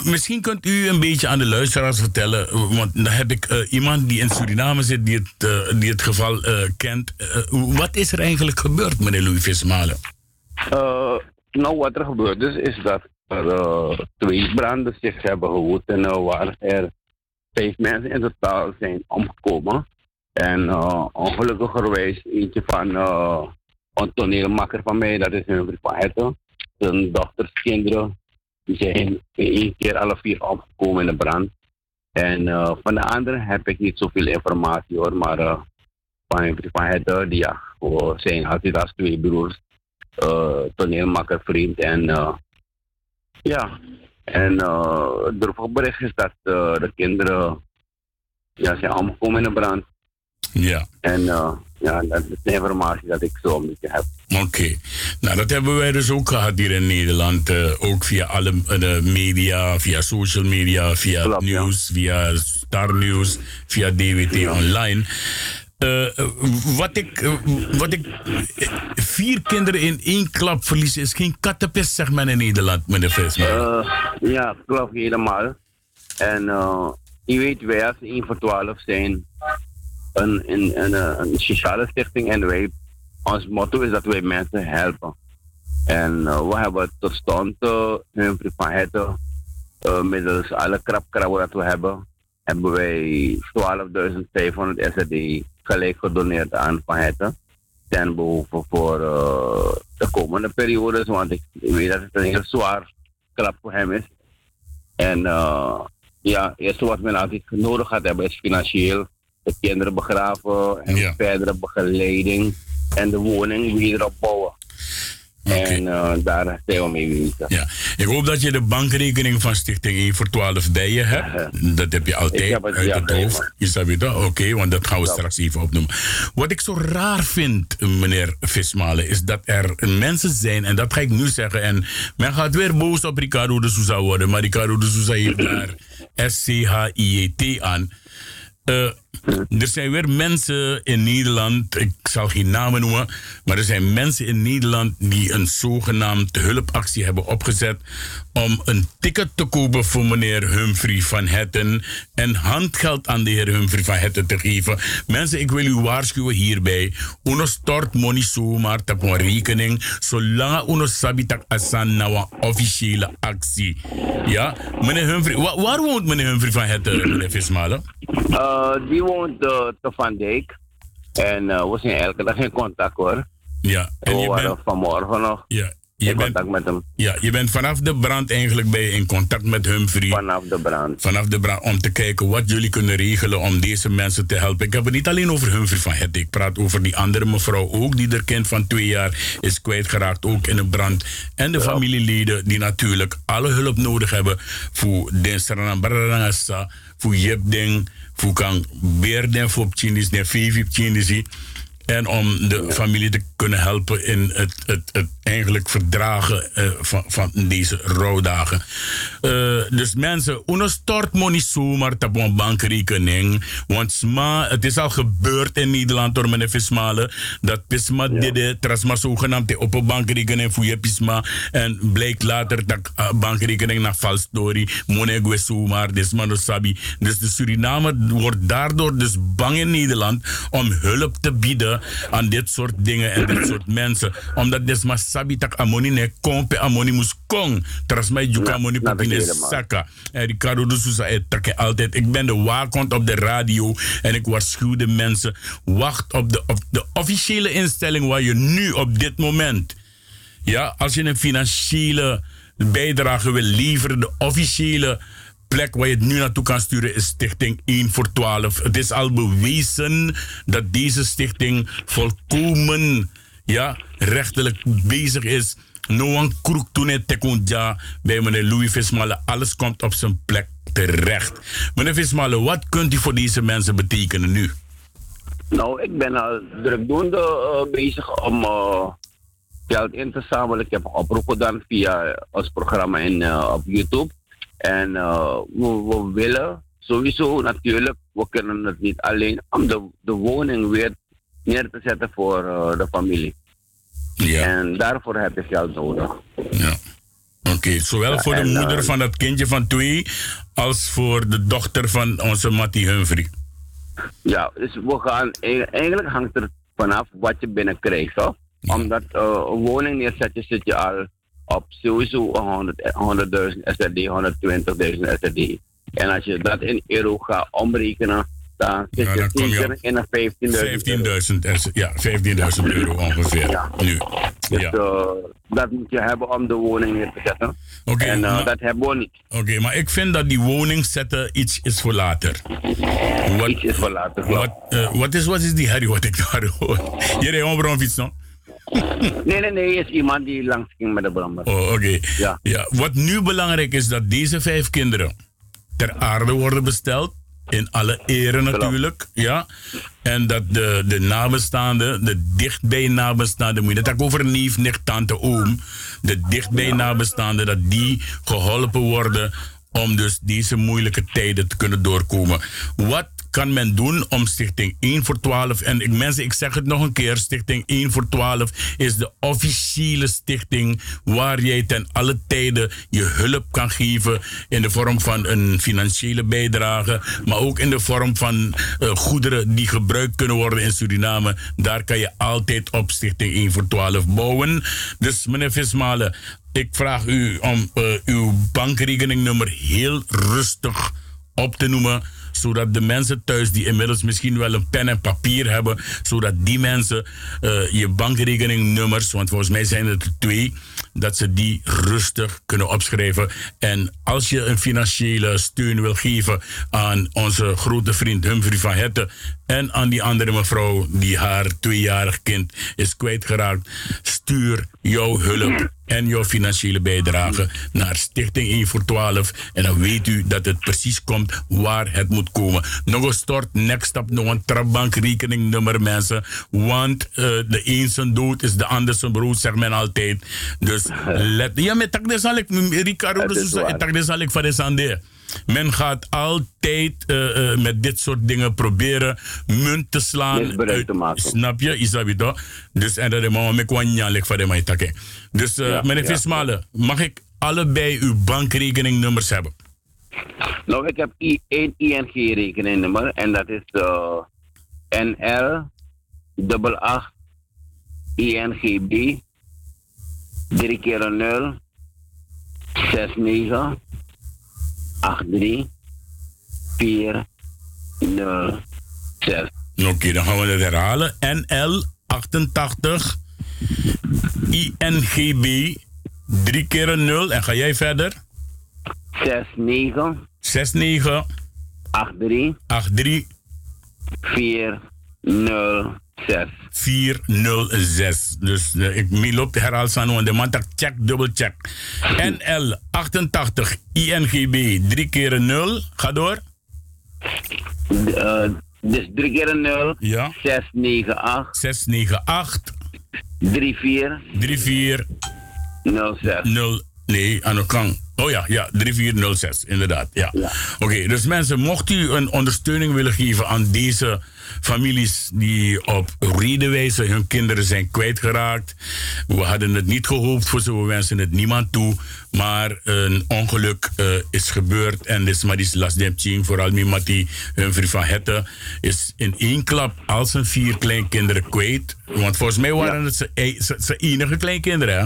misschien kunt u een beetje aan de luisteraars vertellen, want dan heb ik eh, iemand die in Suriname zit die het, eh, die het geval eh, kent. Eh, wat is er eigenlijk gebeurd, meneer Louis Vismalen? Eh, nou, wat er gebeurd is, is dat er eh, twee branden zich hebben gewoed en eh, waar er vijf mensen in totaal zijn omgekomen. En uh, ongelukkigerwijs eentje van eh, een toneelmaker van mij, dat is een van Hetten. Zijn dochters, kinderen, die zijn één keer alle vier omgekomen in de brand. En eh, van de andere heb ik niet zoveel informatie hoor, maar eh, van vriend van Hetten, die ja, zijn altijd als twee broers eh toneelmaker, vriend. En eh, ja, en eh het droevige bericht is dat eh, de kinderen ja, zijn omgekomen in de brand. Ja. En eh, ja, dat is de informatie dat ik zo een beetje heb. Oké, nou dat hebben wij dus ook gehad hier in Nederland. eh, ook via alle eh, media, via social media, via nieuws, via Star News, via DWT Online. Wat ik, wat ik vier kinderen in één klap verliezen is geen kattenpest, zegt men in Nederland, meneer Visman. Eh, ja, klopt helemaal. En je weet, wij als 1 voor 12 zijn een, een, een, eh, een sociale stichting en wij, ons motto is dat wij mensen helpen. En eh, we hebben tot stand uh, Hetten, eh, middels alle krapkrabben dat we hebben, hebben wij 12.500 SRD gelijk gedoneerd aan Van. Ten behoeve voor de komende periodes, want ik weet dat het een heel zwaar klap voor hem is. En ja, het eerste wat men altijd nodig gaat hebben is financieel de kinderen begraven en verdere begeleiding en de woning weer opbouwen. En eh, daar zijn we mee bezig. Ja, ik hoop dat je de bankrekening van Stichting 1 voor 12 bij je hebt. Dat heb je altijd heb het, uit ja, het hoofd. Is dat weer dat? Oké, want dat gaan we straks even opnoemen. Wat ik zo raar vind, meneer Vismalen, is dat er mensen zijn, en dat ga ik nu zeggen, en men gaat weer boos op Ricardo de Souza worden, maar Ricardo de Souza heeft daar S-C-H-I-E-T aan. Eh, er zijn weer mensen in Nederland, ik zal geen namen noemen, maar er zijn mensen in Nederland die een zogenaamd hulpactie hebben opgezet om een ticket te kopen voor meneer Humphrey van Hetten en handgeld aan de heer Humphrey van Hetten te geven. Mensen, ik wil u waarschuwen hierbij. Uno stort money zomaar op rekening, zolang uno sabitak asan na een officiële actie. Ja, meneer Humphrey, wa- waar woont meneer Humphrey van Hetten, meneer Vismalen? Eh, die woont eh, te Van Dijk. En eh, we zijn elke dag in contact hoor. Ja, en je waren bent- vanmorgen nog Ja, je in bent, contact met hem. ja, je bent vanaf de brand eigenlijk bij in contact met Humphrey. Vanaf de brand. Vanaf de brand, om te kijken wat jullie kunnen regelen om deze mensen te helpen. Ik heb het niet alleen over Humphrey van Het. Ik praat over die andere mevrouw ook, die er kind van twee jaar is kwijtgeraakt, ook in een brand. En de familieleden die natuurlijk alle hulp nodig hebben voor den Saranambarangasa, voor Jepding, voor kan Beerden, voor Pchinis, de Vivi Pchinisi. En om de familie te kunnen helpen in het, het, het eigenlijk verdragen eh, van, van deze rouwdagen. Eh, dus mensen, uno stort money zomaar op een bankrekening. Want sma, het is al gebeurd in Nederland door meneer Vismalen. Dat Pisma dit trasma zogenaamd op een bankrekening voor je Pisma. En blijkt later dat uh, bankrekening naar vals story. Monegwe zomaar, dus sabi. Dus de Suriname wordt daardoor dus bang in Nederland om hulp te bieden aan dit soort dingen en dit soort mensen. Omdat des maar sabi tak amoni ne kompe amoni mus kong. Tras mij juka amoni helemaal. saka. En Ricardo de hij takke altijd. Ik ben de waakhond op de radio en ik waarschuw de mensen. Wacht op de, op de officiële instelling waar je nu op dit moment ja, als je een financiële bijdrage wil leveren, de officiële plek waar je het nu naartoe kan sturen is Stichting 1 voor 12. Het is al bewezen dat deze stichting volkomen ja, rechtelijk bezig is. No one kroek toen het tekunja bij meneer Louis Vismale. Alles komt op zijn plek terecht. Meneer Vismale, wat kunt u voor deze mensen betekenen nu? Nou, ik ben al drukdoende eh, bezig om eh, geld in te zamelen. Ik heb een oproep gedaan via ons programma in, eh, op YouTube. En eh, we, we willen sowieso natuurlijk, we kunnen het niet alleen om de, de woning weer neer te zetten voor eh, de familie. Ja. En daarvoor heb je geld nodig. Oké, zowel Ja, voor de en, moeder eh, van dat kindje van twee als voor de dochter van onze Mattie Humphrey. Ja, dus we gaan, e- eigenlijk hangt er vanaf wat je binnenkrijgt, toch? Omdat eh, een woning neerzetten zit je al op sowieso 100 100.000 SRD, 120.000 SRD. En als je dat in euro gaat omrekenen, dan zit Ja, je dan kom je zeker op in een 15.000 15.000 is- ja, 15.000 euro ongeveer. Nu. Dus Ja. eh, dat moet je hebben om de woning neer te zetten. Oké, en eh, maar- dat hebben we niet. Oké, maar ik vind dat die woning zetten iets is voor later. Wat, iets is voor later, Wat, eh, wat, is, wat is die herrie wat ik daar hoor? Je rijdt gewoon fiets, no? Nee, nee, nee, is iemand die langs ging met de brommer. Oh, oké. Ja. Ja, wat nu belangrijk is dat deze vijf kinderen ter aarde worden besteld. In alle ere natuurlijk. Ja. En dat de, de nabestaanden, de dichtbij nabestaanden, moet je ook over neef, nicht, tante, oom. De dichtbij nabestaanden, dat die geholpen worden om dus deze moeilijke tijden te kunnen doorkomen. Wat kan men doen om Stichting 1 voor 12... En ik, mensen, ik zeg het nog een keer. Stichting 1 voor 12 is de officiële stichting... waar jij ten alle tijden je hulp kan geven... in de vorm van een financiële bijdrage... maar ook in de vorm van eh, goederen die gebruikt kunnen worden in Suriname. Daar kan je altijd op Stichting 1 voor 12 bouwen. Dus meneer Vismalen, ik vraag u om eh, uw bankrekeningnummer heel rustig op te noemen zodat de mensen thuis die inmiddels misschien wel een pen en papier hebben, zodat die mensen eh, je bankrekeningnummers, want volgens mij zijn het er twee, dat ze die rustig kunnen opschrijven. En als je een financiële steun wil geven aan onze grote vriend Humphrey van Hetten en aan die andere mevrouw die haar tweejarig kind is kwijtgeraakt, stuur jouw hulp en jouw financiële bijdrage naar Stichting 1 voor 12. En dan weet u dat het precies komt waar het moet komen. Nog een stort, next stap, nog een trapbankrekeningnummer, mensen. Want eh, de een zijn dood is de ander zijn brood, zegt men altijd. Dus let... Ja, met tak zal ik, Ricardo Sousa, tak zal ik van de Sande. Men gaat altijd eh, eh, met dit soort dingen proberen munt te slaan. Misbruik te maken. Snap je? Isabi toch? Dus en dat is met kwanjalik van de mij takken. Dus eh Ja, meneer ja. Vismalen, mag ik allebei uw bankrekeningnummers hebben? Nou, ik heb I- één ING-rekeningnummer en dat is NL 88 INGB 3 keer een 0 69 83 4 0 6. Oké, dan gaan we het herhalen. NL 88 INGB 3 keer een 0 en ga jij verder? 69 69 83 83 4 0 6. 406. Dus uh, ik loop herhaal aan de man tak check, dubbel check. NL 88 INGB 3 keer een 0. Ga door. Uh, dus 3 keer een 0. Ja. 698 698 34 34 06. 0 Nee, aan de kant. Oh ja, ja, 3406, inderdaad. Ja. Oké, dus mensen, mocht u een ondersteuning willen geven aan deze families die op redenwijze hun kinderen zijn kwijtgeraakt. We hadden het niet gehoopt voor ze, we wensen het niemand toe. Maar een ongeluk eh, is gebeurd en dus maar last dem vooral Mimati, hun vriend van Hette, is in één klap al zijn vier kleinkinderen kwijt. Want volgens mij waren het zijn zijn enige kleinkinderen, hè?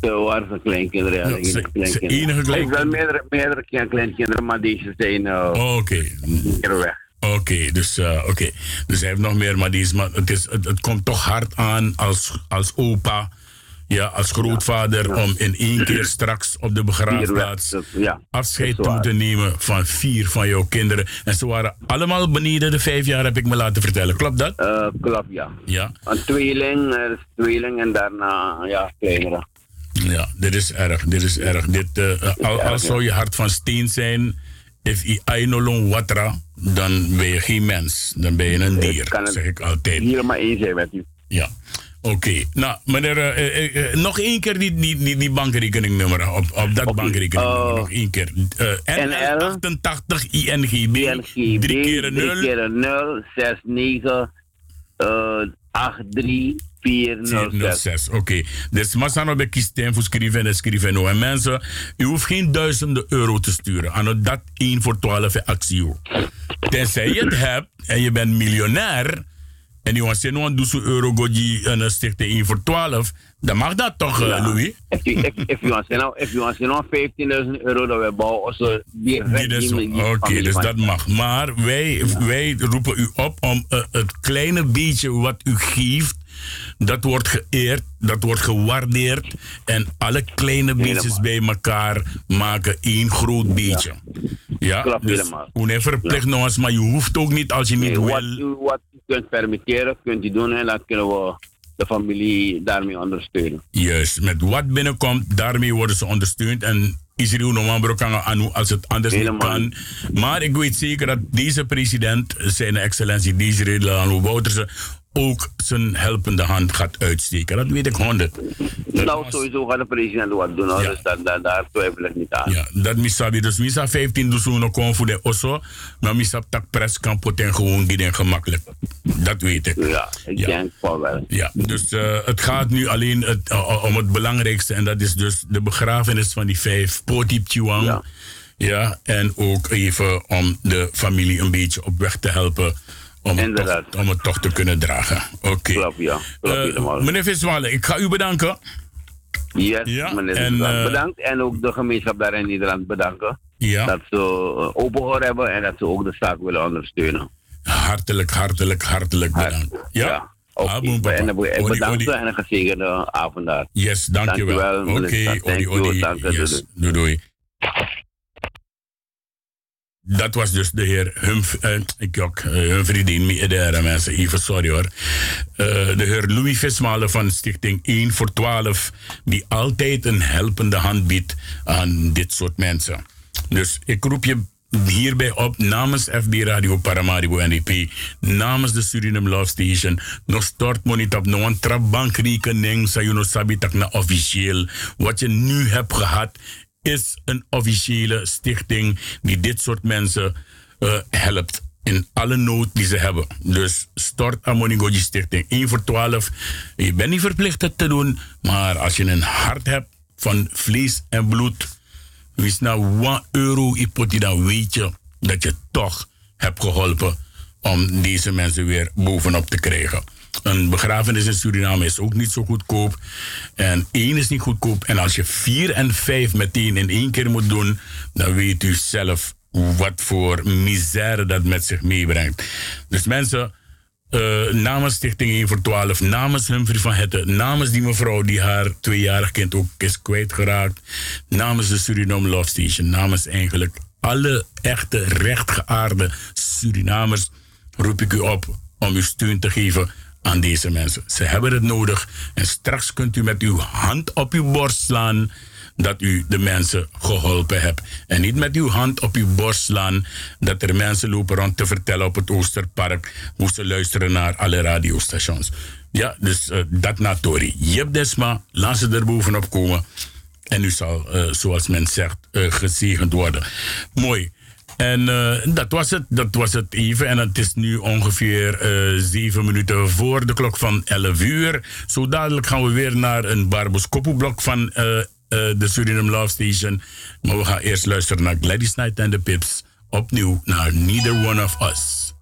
Ze waren zijn kleinkinderen, ja. Ja, enige zijn- kleinkinderen. zijn enige wel kleinkinderen. meerdere, meerdere klein- kleinkinderen, maar deze zijn eh Oh, Oké. weg. Oké, dus, eh, oké. dus hij heeft nog meer, maar, die is, maar het, is, het, het komt toch hard aan als, als opa, ja, als grootvader, om in één keer straks op de begraafplaats ja, afscheid toe te nemen van vier van jouw kinderen. En ze waren allemaal beneden de vijf jaar, heb ik me laten vertellen. Klopt dat? Eh, klopt, ja. Ja. Een tweeling, is tweeling en daarna, ja, kleinere. Ja, dit is erg, dit is erg. Dit, eh, al, zou je hart van steen zijn, if i ainolong watra, dan ben je geen mens. Dan ben je een dier, dat zeg ik altijd. Hier maar één zijn met u. Ja. Oké, okay. nou meneer, uh, uh, uh, nog één keer die, die, die, die bankrekeningnummer op, op dat okay. bankrekeningnummer. Oh. nog één keer. NL88 INGB, INGB 3 keer 0, 3 keer 0 69 83 406. Oké. Dus Massano bij Kistijn voor schrijven en Scriven. Nou. En mensen, u hoeft geen duizenden euro te sturen. Aan dat 1 voor 12 actie. Tenzij je het hebt en je bent miljonair. En je was nou een euro goji en een stichting 1 voor 12. Dan mag dat toch, eh, ja. Louis? If je want nou 15.000 euro, dan we bouwen onze direct Oké, dus dat mag. Maar wij, wij roepen u op om eh, het kleine beetje wat u geeft dat wordt geëerd, dat wordt gewaardeerd. En alle kleine beetjes bij elkaar maken één groot beetje. Ja, dus helemaal. hoe nee, verplicht nog eens, maar je hoeft ook niet als je niet wat, wil. u, wat u kunt permitteren, kunt u doen en dan kunnen we de familie daarmee ondersteunen. Juist, met wat binnenkomt, daarmee worden ze ondersteund. En Israël Nomambro kan anu als het anders Helemaal niet kan. Maar ik weet zeker dat deze president, zijn excellentie Israël Lalo Bouterse, ook zijn helpende hand gaat uitsteken. Dat weet ik honderd. Nou, sowieso gaat de president wat doen, hoor, dus dat, daar twijfel ik niet aan. Ja, dat misabi. Dus misa 15 dus no kon voor de osso. Maar misa tak pres kan poten gewoon die den gemakkelijk. Dat weet ik. Ja, ik denk van wel. Ja, dus eh, het gaat nu alleen het, eh, om het belangrijkste. En dat is dus de begrafenis van die vijf Potip Chiwang. Ja. en ook even om de familie een beetje op weg te helpen. Om, het toch, om het toch te kunnen dragen. Oké. Ja. Eh, meneer Viswalen, ik ga u bedanken. Yes, Ja, meneer en, eh, bedankt. En ook de gemeenschap daar in Nederland bedanken. Ja. Dat ze eh, open gehoord hebben en dat ze ook de zaak willen ondersteunen. Hartelijk, hartelijk, hartelijk bedankt. Ja? Oké, Abon, papa. en ik odi. en een gezegende avond daar. Yes, dankjewel. Dankjewel, Oké, Suzanne. odi, odi. Yes, doei, doei. Dat was dus de heer Humf, eh, ik ook, eh, Humphrey Dien, meerdere mensen, even sorry hoor. Eh, de heer Louis Vismalen van Stichting 1 voor 12, die altijd een helpende hand biedt aan dit soort mensen. Dus ik roep je hierbij op namens FB Radio Paramaribo NDP, namens de Suriname Love Station, nog stort money op nog een trapbankrekening, sa you know sabi tak na officieel. Wat je nu hebt gehad, is een officiële stichting die dit soort mensen eh, helpt in alle nood die ze hebben. Dus stort aan Monigoji Stichting 1 voor 12. Je bent niet verplicht het te doen, maar als je een hart hebt van vlees en bloed, Wees nou 1 euro ipoti, dan weet je dat je toch hebt geholpen om deze mensen weer bovenop te krijgen. Een begrafenis in Suriname is ook niet zo goedkoop. En één is niet goedkoop. En als je vier en vijf meteen in één keer moet doen, dan weet u zelf wat voor misère dat met zich meebrengt. Dus mensen, eh, namens Stichting 1 voor 12, namens Humphrey van Hetten, namens die mevrouw die haar tweejarig kind ook is kwijtgeraakt, namens de Suriname Love Station, namens eigenlijk alle echte rechtgeaarde Surinamers, roep ik u op om uw steun te geven aan deze mensen. Ze hebben het nodig en straks kunt u met uw hand op uw borst slaan dat u de mensen geholpen hebt. En niet met uw hand op uw borst slaan dat er mensen lopen rond te vertellen op het Oosterpark hoe ze luisteren naar alle radiostations. Ja, dus eh, dat na Tori. Jep Desma, laat ze er bovenop komen. En u zal, eh, zoals men zegt, eh, gezegend worden. Mooi. En eh, dat, was het, dat was het even. En het is nu ongeveer eh, zeven minuten voor de klok van 11 uur. Zo dadelijk gaan we weer naar een Barbos Koppelblok van eh, de Suriname Love Station. Maar we gaan eerst luisteren naar Gladys Knight en de Pips. Opnieuw naar Neither One of Us.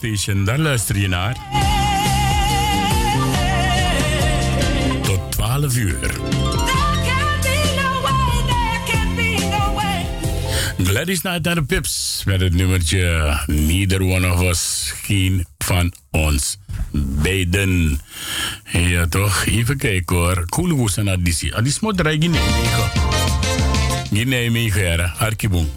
Daar luister je naar. Tot 12 uur. Gladys Knight en de Pips met het nummertje Neither One of Us, geen van ons beiden. Ja toch, even kijken hoor. Koelewoes en Adisi. Adisi moet er eigenlijk niet mee. Guinea meegeren, Arkiboom.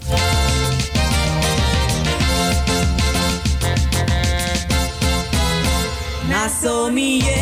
Na so mi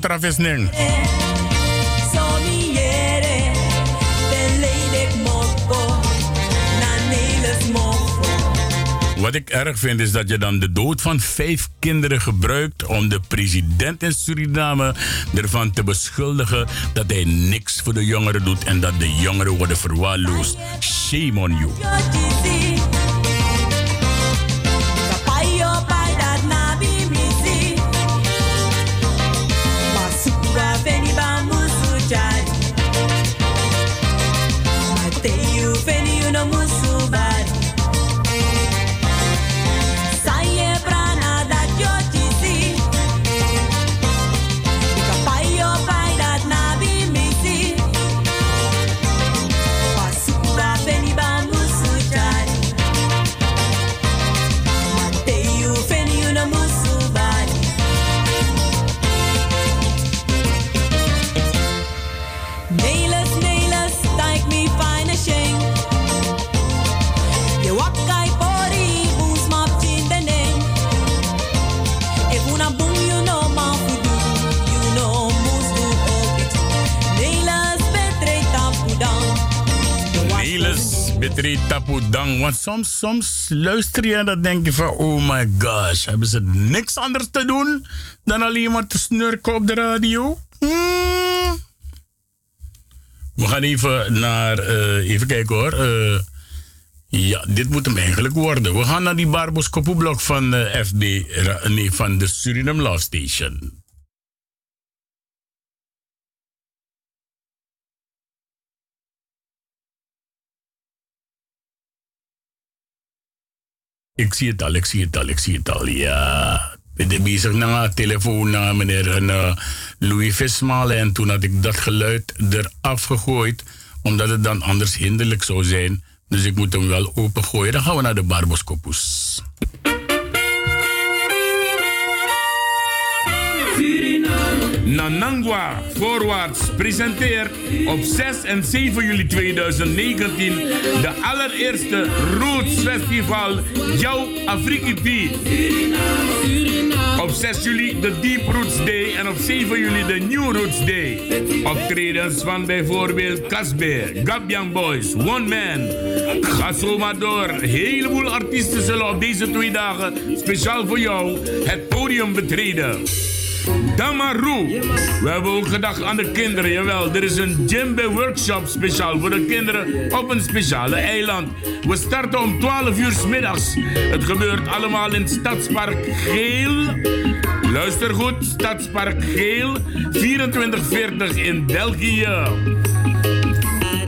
Trafis. Wat ik erg vind is dat je dan de dood van vijf kinderen gebruikt om de president in Suriname ervan te beschuldigen dat hij niks voor de jongeren doet en dat de jongeren worden verwaarloosd. Shame on you. Nelis Betri Tapu Dang. Want soms, soms luister je en dan denk je van... Oh my gosh, hebben ze niks anders te doen... dan alleen maar te snurken op de radio? Hmm. We gaan even naar... eh, even kijken hoor. Eh, ja, dit moet hem eigenlijk worden. We gaan naar die Barbos Kopoeblok van eh, FB... Nee, van de Suriname Law Station. Ik zie het al, ik zie het al, ik zie het al. Ja. Ik ben bezig een telefoon naar meneer eh, Louis Vismalen. En toen had ik dat geluid eraf gegooid. Omdat het dan anders hinderlijk zou zijn. Dus ik moet hem wel opengooien. Dan gaan we naar de Barboskopus. Nanangwa Voorwaarts presenteert op 6 en 7 juli 2019 de allereerste Roots Festival Jouw Afrikiti. Op 6 juli de Deep Roots Day en op 7 juli de New Roots Day. Optredens van bijvoorbeeld Casbe, Gabian Boys, One Man. Ga zo maar door. Heleboel artiesten zullen op deze twee dagen speciaal voor jou het podium betreden. Damaru. We hebben ook gedacht aan de kinderen, jawel. Er is een djembe workshop speciaal voor de kinderen op een speciale eiland. We starten om 12 uur middags. Het gebeurt allemaal in Stadspark Geel. Luister goed, Stadspark Geel, 2440 in België.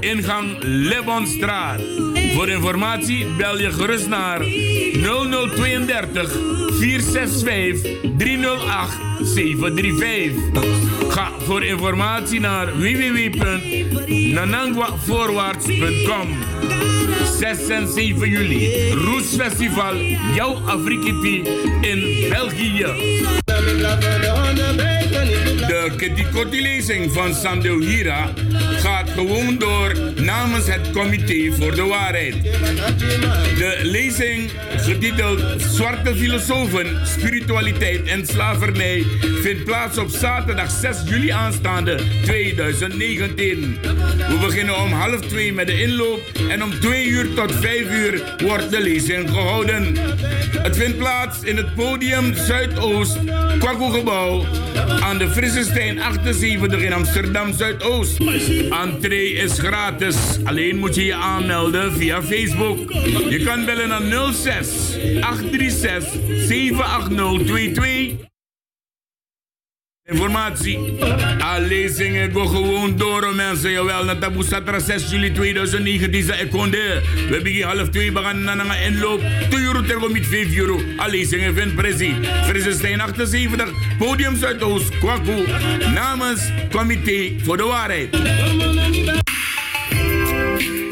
Ingang Lebonstraat. Voor informatie bel je gerust naar 0032 465 308 735. Ga voor informatie naar www.nanangwavoorwaarts.com. 6 en 7 juli, Roes Festival, jouw Afrikiti in België. De Ketikoti-lezing van Sandel Hira gaat gewoon door namens het Comité voor de Waarheid. De lezing, getiteld Zwarte Filosofen, Spiritualiteit en Slavernij, vindt plaats op zaterdag 6 juli aanstaande 2019. We beginnen om half twee met de inloop en om 2 uur tot 5 uur wordt de lezing gehouden. Het vindt plaats in het podium Zuidoost, Kwaku-gebouw, aan de Frissestein 78 in Amsterdam Zuidoost. Entree is gratis, alleen moet je je aanmelden via Facebook. Je kan bellen naar 06 836 78022. Informatie. Alle lezingen go gewoon door, mensen. Jawel, na taboe satra 6 juli 2019 is ik konde. We beginnen half twee, we gaan naar een inloop. 2 euro tegen met 5 euro. Alle lezingen vindt precies. Frissestein 78, podium Zuidoost, Kwaku. Namens Comité voor de Waarheid.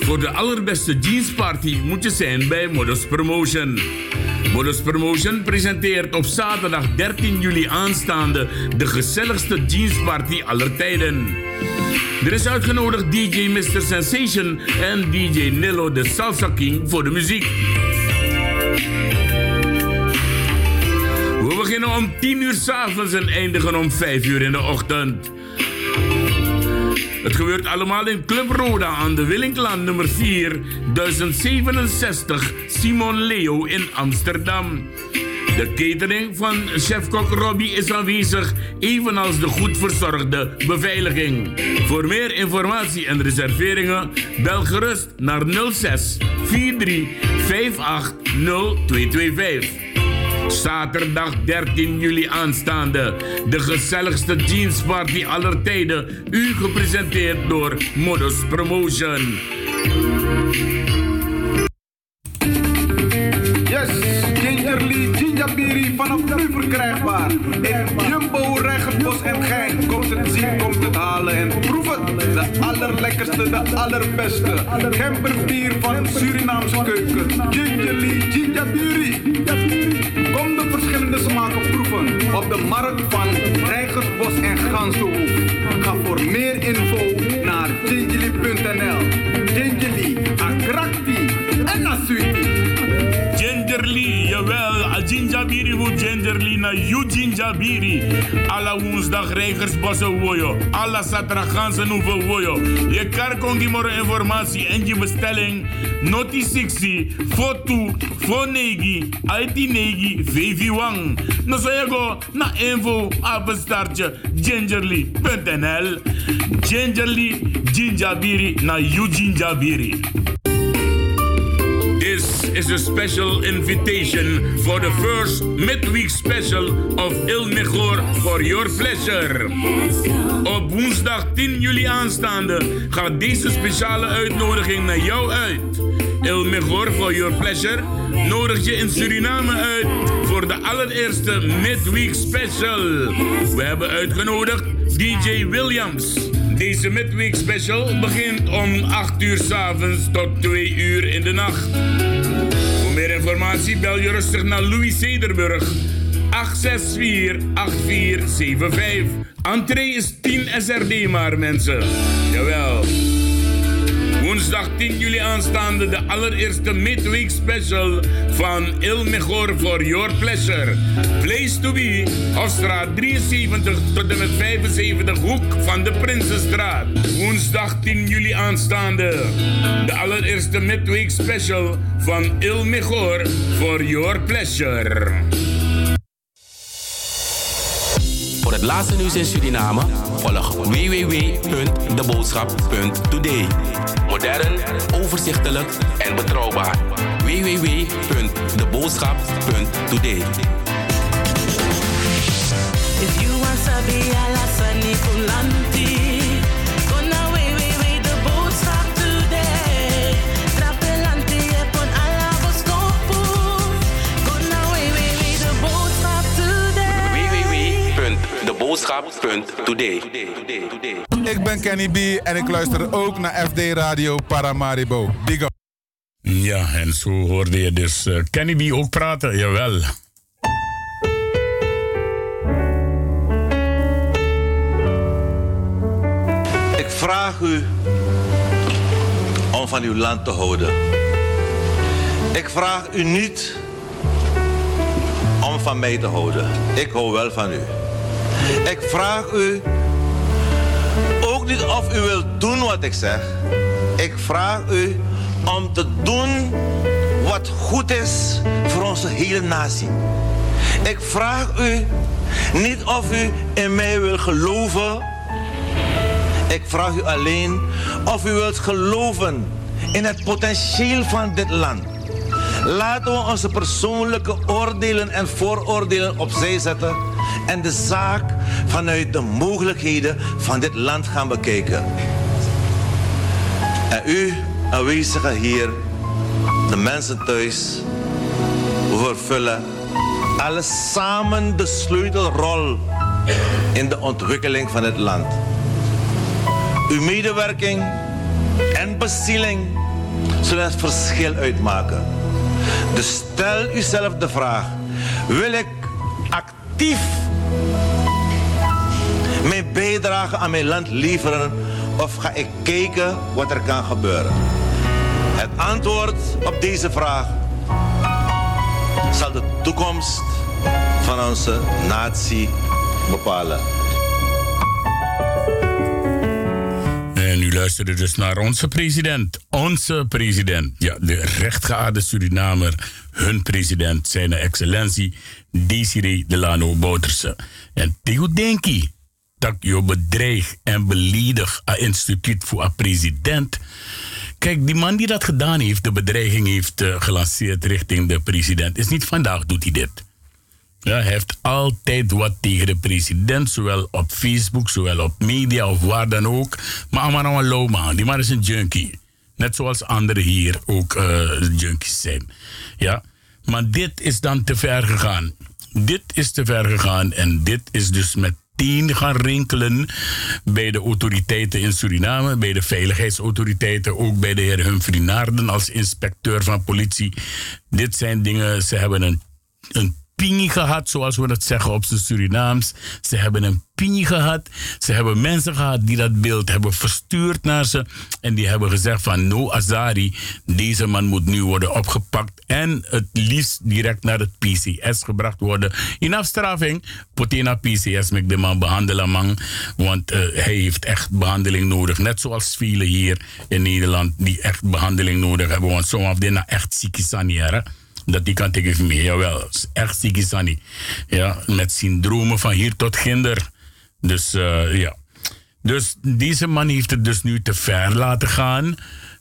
Voor de allerbeste jeansparty moet je zijn bij Modus Promotion. Modus Promotion presenteert op zaterdag 13 juli aanstaande de gezelligste jeansparty aller tijden. Er is uitgenodigd DJ Mr. Sensation en DJ Nilo de Salsa King voor de muziek. We beginnen om 10 uur s'avonds en eindigen om 5 uur in de ochtend. Het gebeurt allemaal in Club Roda aan de Willinklaan nummer 4, 1067 Simon Leo in Amsterdam. De catering van chefkok Robbie is aanwezig, evenals de goed verzorgde beveiliging. Voor meer informatie en reserveringen bel gerust naar 06 43 58 0225. Zaterdag 13 juli aanstaande. De gezelligste jeansparty aller tijden. U gepresenteerd door Modus Promotion. Yes, Gingerly Ginjabiri vanaf nu verkrijgbaar. In Jumbo, Regenbos en Gein. Komt het zien, komt het halen en allerlekkerste, de allerbeste. Gemberbier van Surinaamse keuken. Gingerly Ginjabiri. Kom de verschillende smaken proeven. Op de markt van Rijgersbos en Gansenhoef. Ga voor meer info naar gingerly.nl. Gingerly, Akrakti en Nasuiti. Ginjabiri wo Gingerly na you Ginjabiri. Alla woensdag Rijgersbossen woyo. Alla zaterdag ganzen hoeveel woyo. Je kan kongi moro informatie en je bestelling. Noti 60, foto, fonegi, negi, VV wang. No so je go na info apenstaartje gingerly.nl. Gingerly, Ginjabiri na you Ginjabiri. This is a special invitation for the first midweek special of Il Mejor for your pleasure. Op woensdag 10 juli aanstaande gaat deze speciale uitnodiging naar jou uit. Il Mejor for your pleasure nodig je in Suriname uit voor de allereerste midweek special. We hebben uitgenodigd DJ Williams. Deze midweek special begint om 8 uur s'avonds tot 2 uur in de nacht. Voor meer informatie bel je rustig naar Louis Zederburg 864-8475. Entree is 10 SRD maar mensen. Jawel. Woensdag 10 juli aanstaande de allereerste midweek special van Il Mejor for Your Pleasure. Place to be, Hofstraat 73 tot en met 75 hoek van de Prinsenstraat. Woensdag 10 juli aanstaande de allereerste midweek special van Il Mejor for Your Pleasure. Het laatste nieuws in Suriname volg www.deboodschap.today. Modern, overzichtelijk en betrouwbaar. www.deboodschap.today. If you want ala sani Ik ben Kenny B en ik luister ook naar FD Radio Paramaribo. Big up. Ja, en zo hoorde je dus eh, Kenny B ook praten, jawel. Ik vraag u om van uw land te houden. Ik vraag u niet om van mij te houden. Ik hou wel van u. Ik vraag u ook niet of u wilt doen wat ik zeg. Ik vraag u om te doen wat goed is voor onze hele natie. Ik vraag u niet of u in mij wil geloven. Ik vraag u alleen of u wilt geloven in het potentieel van dit land. Laten we onze persoonlijke oordelen en vooroordelen opzij zetten en de zaak vanuit de mogelijkheden van dit land gaan bekijken. En u, aanwezigen hier, de mensen thuis, vervullen alle samen de sleutelrol in de ontwikkeling van het land. Uw medewerking en bezieling zullen het verschil uitmaken. Dus stel uzelf de vraag: wil ik actief mijn bijdrage aan mijn land leveren of ga ik kijken wat er kan gebeuren? Het antwoord op deze vraag zal de toekomst van onze natie bepalen. Luisterde dus naar onze president. Onze president. Ja, de rechtgeaarde Surinamer. Hun president, zijn excellentie Desiree Delano Bouterse. En Theo Denki, dat je bedreig en beledig een instituut voor een president. Kijk, die man die dat gedaan heeft, de bedreiging heeft eh, gelanceerd richting de president, is niet vandaag doet hij dit. Ja, hij heeft altijd wat tegen de president, zowel op Facebook, zowel op media of waar dan ook. Maar low man, die man is een junkie. Net zoals anderen hier ook eh, junkies zijn. Ja, maar dit is dan te ver gegaan. Dit is te ver gegaan en dit is dus meteen gaan rinkelen bij de autoriteiten in Suriname, bij de veiligheidsautoriteiten, ook bij de heer Humphrey Naarden als inspecteur van politie. Dit zijn dingen, ze hebben een, een pinie gehad, zoals we dat zeggen op zijn Surinaams. Ze hebben een pinie gehad. Ze hebben mensen gehad die dat beeld hebben verstuurd naar ze. En die hebben gezegd van no Azari, deze man moet nu worden opgepakt. En het liefst direct naar het PCS gebracht worden. In afstraffing, Potina PCS met de man behandelen man. Want eh, hij heeft echt behandeling nodig. Net zoals velen hier in Nederland die echt behandeling nodig hebben. Want sommigen hebben echt sanieren dat die kan tegen me. Jawel, is echt ziekisani. Ja, met syndromen van hier tot ginder. Dus eh, ja. Dus deze man heeft het dus nu te ver laten gaan.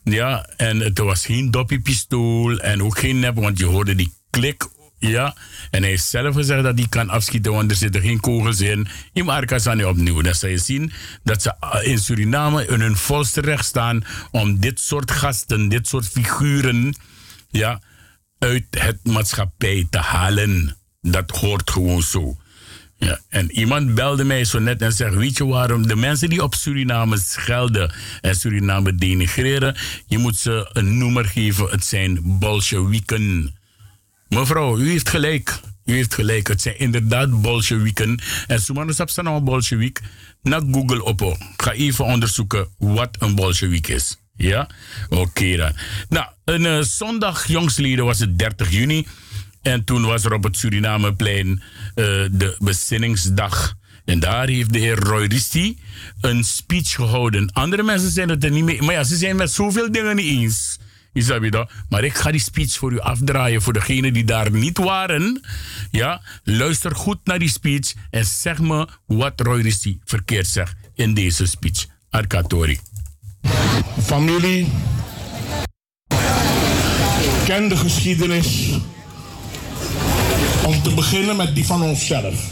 Ja, en het was geen doppiepistool en ook geen nep, want je hoorde die klik. Ja, en hij heeft zelf gezegd dat hij kan afschieten, want er zitten geen kogels in. In Marcasani opnieuw. Dan zal je zien dat ze eh, in Suriname in hun volste recht staan om dit soort gasten, dit soort figuren, ja, uit het maatschappij te halen. Dat hoort gewoon zo. Ja, en iemand belde mij zo net en zegt: Weet je waarom de mensen die op Suriname schelden en Suriname denigreren, je moet ze een noemer geven: het zijn Bolsjewieken. Mevrouw, u heeft gelijk. U heeft gelijk. Het zijn inderdaad Bolsjewieken. En Sumanus op een Bolshewik. Naar Google op. Ga even onderzoeken wat een Bolshewik is. Ja? Oké dan. Nou, een uh, zondag jongsleden was het 30 juni. En toen was er op het Surinameplein uh, de bezinningsdag. En daar heeft de heer Roy Risti een speech gehouden. Andere mensen zijn het er niet mee. Maar ja, ze zijn met zoveel dingen niet eens. Is dat? Maar ik ga die speech voor u afdraaien. Voor degenen die daar niet waren. Ja, luister goed naar die speech. En zeg me wat Roy Risti verkeerd zegt in deze speech. Arkatori. Familie, ken de geschiedenis. Om te beginnen met die van onszelf.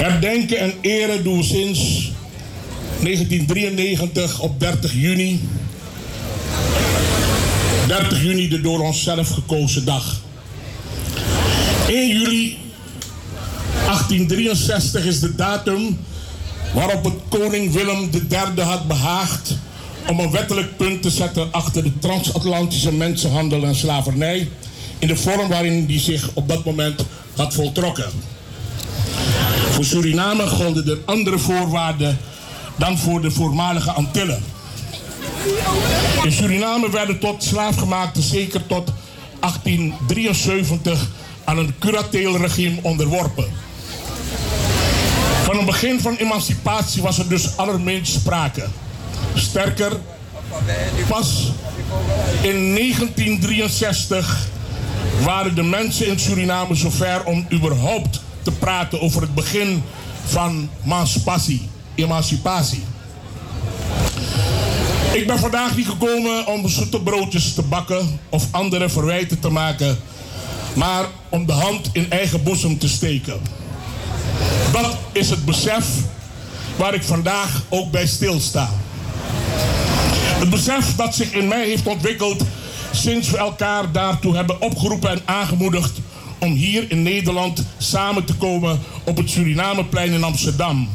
Herdenken en eren doen we sinds 1993 op 30 juni. 30 juni de door onszelf gekozen dag. 1 juli 1863 is de datum waarop het koning Willem III had behaagd om een wettelijk punt te zetten achter de transatlantische mensenhandel en slavernij in de vorm waarin die zich op dat moment had voltrokken. Voor Suriname golden er andere voorwaarden dan voor de voormalige Antillen. In Suriname werden tot slaafgemaakten zeker tot 1873 aan een curateelregime onderworpen. Van een begin van emancipatie was er dus allerminst sprake. Sterker, pas in 1963 waren de mensen in Suriname zover om überhaupt te praten over het begin van emancipatie. emancipatie. Ik ben vandaag niet gekomen om zoete broodjes te bakken of andere verwijten te maken, maar om de hand in eigen boezem te steken. Dat is het besef waar ik vandaag ook bij stilsta. Het besef dat zich in mij heeft ontwikkeld sinds we elkaar daartoe hebben opgeroepen en aangemoedigd om hier in Nederland samen te komen op het Surinameplein in Amsterdam.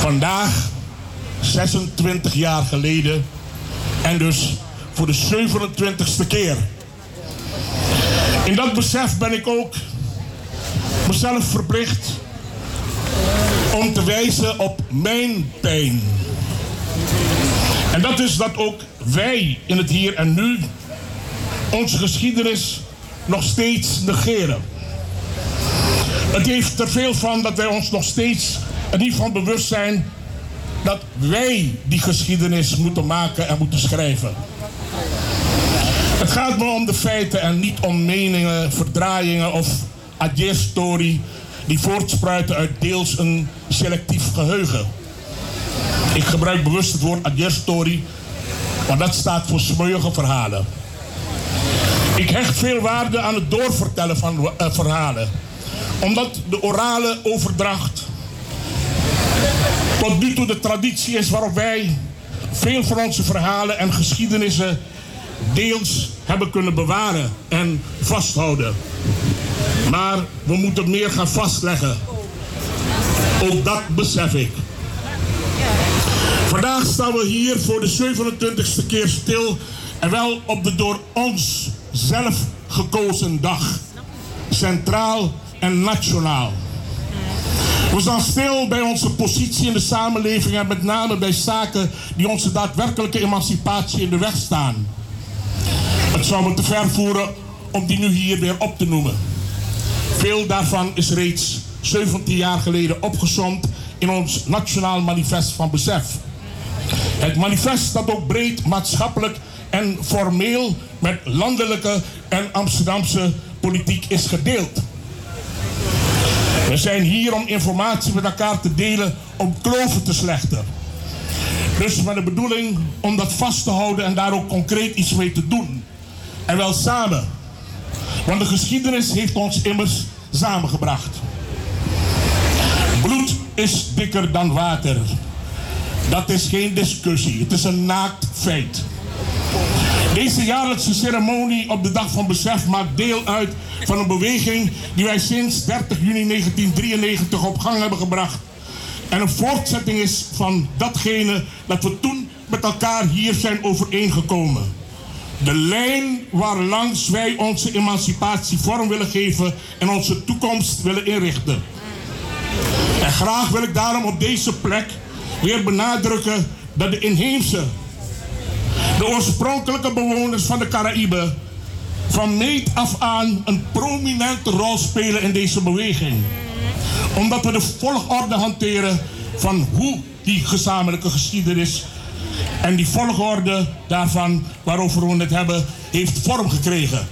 Vandaag, 26 jaar geleden, en dus voor de 27ste keer. In dat besef ben ik ook mezelf verplicht om te wijzen op mijn pijn. En dat is dat ook wij in het hier en nu onze geschiedenis nog steeds negeren. Het heeft er veel van dat wij ons nog steeds er niet van bewust zijn dat wij die geschiedenis moeten maken en moeten schrijven. Het gaat me om de feiten en niet om meningen, verdraaiingen of adjesstory die voortspruiten uit deels een selectief geheugen. Ik gebruik bewust het woord adjesstory, want dat staat voor smeuïge verhalen. Ik hecht veel waarde aan het doorvertellen van eh, verhalen, omdat de orale overdracht tot nu toe de traditie is waarop wij veel van onze verhalen en geschiedenissen deels hebben kunnen bewaren en vasthouden. Maar we moeten meer gaan vastleggen. Ook dat besef ik. Vandaag staan we hier voor de 27ste keer stil en wel op de door ons zelf gekozen dag. Centraal en nationaal. We staan stil bij onze positie in de samenleving en met name bij zaken die onze daadwerkelijke emancipatie in de weg staan. Het zou me te ver voeren om die nu hier weer op te noemen. Veel daarvan is reeds 17 jaar geleden opgesomd in ons Nationaal Manifest van Besef. Het manifest dat ook breed maatschappelijk en formeel met landelijke en Amsterdamse politiek is gedeeld. We zijn hier om informatie met elkaar te delen om kloven te slechten. Dus met de bedoeling om dat vast te houden en daar ook concreet iets mee te doen. En wel samen. Want de geschiedenis heeft ons immers samengebracht. Bloed is dikker dan water. Dat is geen discussie. Het is een naakt feit. Deze jaarlijkse ceremonie op de Dag van Besef maakt deel uit van een beweging die wij sinds 30 juni 1993 op gang hebben gebracht. En een voortzetting is van datgene dat we toen met elkaar hier zijn overeengekomen. De lijn waarlangs wij onze emancipatie vorm willen geven en onze toekomst willen inrichten. En graag wil ik daarom op deze plek weer benadrukken dat de inheemse, de oorspronkelijke bewoners van de Caraïben van meet af aan een prominente rol spelen in deze beweging. Omdat we de volgorde hanteren van hoe die gezamenlijke geschiedenis en die volgorde daarvan waarover we het hebben, heeft vorm gekregen.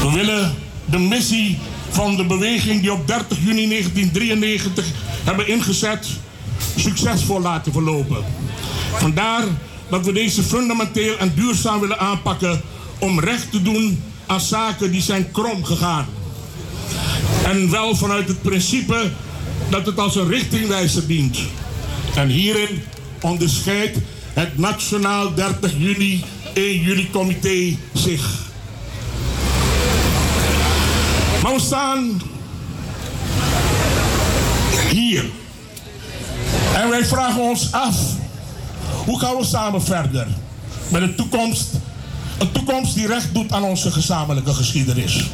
We willen de missie van de beweging die op 30 juni 1993 hebben ingezet, succesvol laten verlopen. Vandaar dat we deze fundamenteel en duurzaam willen aanpakken om recht te doen aan zaken die zijn krom gegaan. En wel vanuit het principe dat het als een richtingwijzer dient. En hierin onderscheidt het Nationaal 30 juni 1 juli comité zich. Maar we staan hier. En wij vragen ons af, hoe gaan we samen verder met een toekomst, een toekomst die recht doet aan onze gezamenlijke geschiedenis.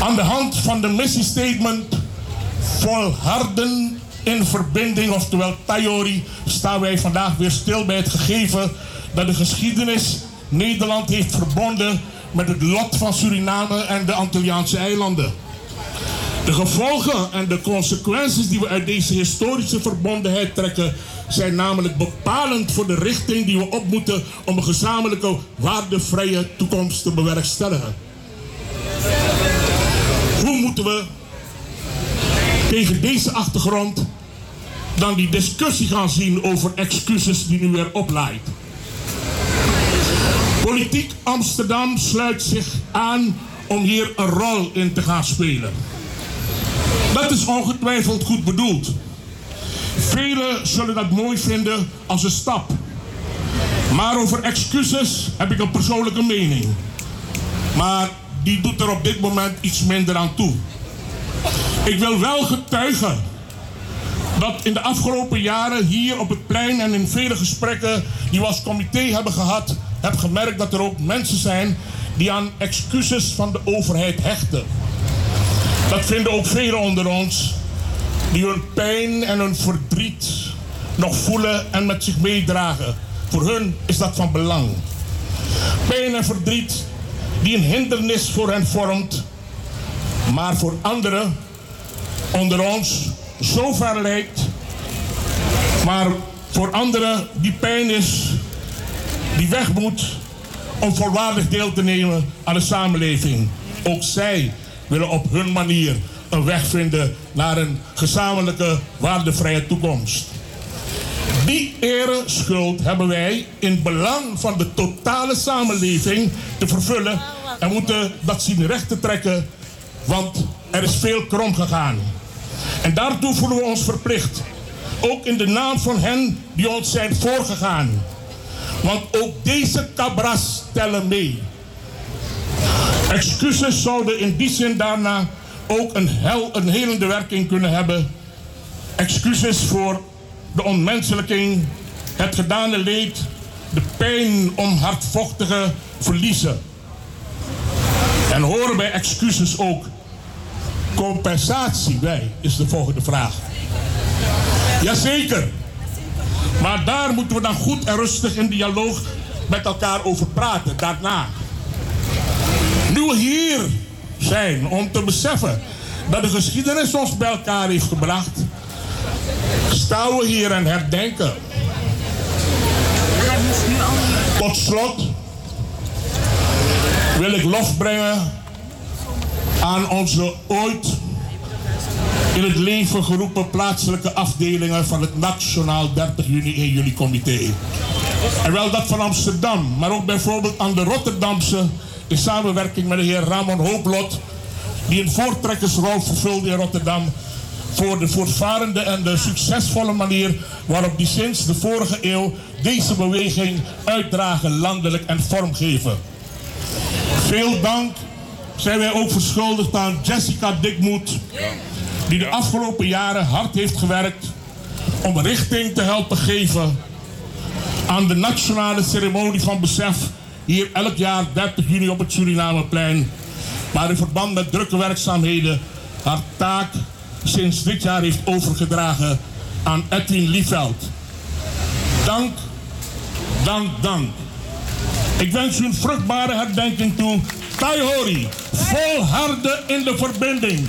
Aan de hand van de missiestatement volharden in verbinding, oftewel Tayori, staan wij vandaag weer stil bij het gegeven dat de geschiedenis Nederland heeft verbonden met het lot van Suriname en de Antilliaanse eilanden. De gevolgen en de consequenties die we uit deze historische verbondenheid trekken, zijn namelijk bepalend voor de richting die we op moeten om een gezamenlijke waardevrije toekomst te bewerkstelligen. Hoe moeten we tegen deze achtergrond dan die discussie gaan zien over excuses die nu weer oplaait? Politiek Amsterdam sluit zich aan om hier een rol in te gaan spelen. Dat is ongetwijfeld goed bedoeld. Velen zullen dat mooi vinden als een stap. Maar over excuses heb ik een persoonlijke mening. Maar die doet er op dit moment iets minder aan toe. Ik wil wel getuigen dat in de afgelopen jaren hier op het plein en in vele gesprekken die we als comité hebben gehad, heb gemerkt dat er ook mensen zijn die aan excuses van de overheid hechten. Dat vinden ook velen onder ons die hun pijn en hun verdriet nog voelen en met zich meedragen. Voor hun is dat van belang. Pijn en verdriet die een hindernis voor hen vormt, maar voor anderen onder ons zo ver lijkt, maar voor anderen die pijn is, die weg moet om volwaardig deel te nemen aan de samenleving. Ook zij willen op hun manier een weg vinden naar een gezamenlijke waardevrije toekomst. Die ereschuld hebben wij in belang van de totale samenleving te vervullen en moeten dat zien recht te trekken, want er is veel krom gegaan. En daartoe voelen we ons verplicht, ook in de naam van hen die ons zijn voorgegaan. Want ook deze cabras tellen mee. Excuses zouden in die zin daarna ook een, hel, een helende werking kunnen hebben. Excuses voor de onmenselijking, het gedane leed, de pijn om hardvochtige verliezen. En horen bij excuses ook compensatie bij, is de volgende vraag. Jazeker. Maar daar moeten we dan goed en rustig in dialoog met elkaar over praten, daarna. Nu we hier zijn om te beseffen dat de geschiedenis ons bij elkaar heeft gebracht, staan we hier en herdenken. Tot slot wil ik lof brengen aan onze ooit in het leven geroepen plaatselijke afdelingen van het Nationaal 30 juni 1 juli comité. En wel dat van Amsterdam, maar ook bijvoorbeeld aan de Rotterdamse in samenwerking met de heer Ramon Hooplot, die een voortrekkersrol vervulde in Rotterdam voor de voortvarende en de succesvolle manier waarop die sinds de vorige eeuw deze beweging uitdragen, landelijk en vormgeven. Veel dank zijn wij ook verschuldigd aan Jessica Dikmoed, die de afgelopen jaren hard heeft gewerkt om richting te helpen geven aan de nationale ceremonie van besef hier elk jaar 30 juni op het Surinameplein. Maar in verband met drukke werkzaamheden haar taak sinds dit jaar heeft overgedragen aan Edwin Lieveld. Dank, dank, dank. Ik wens u een vruchtbare herdenking toe. Taihori, volharden in de verbinding.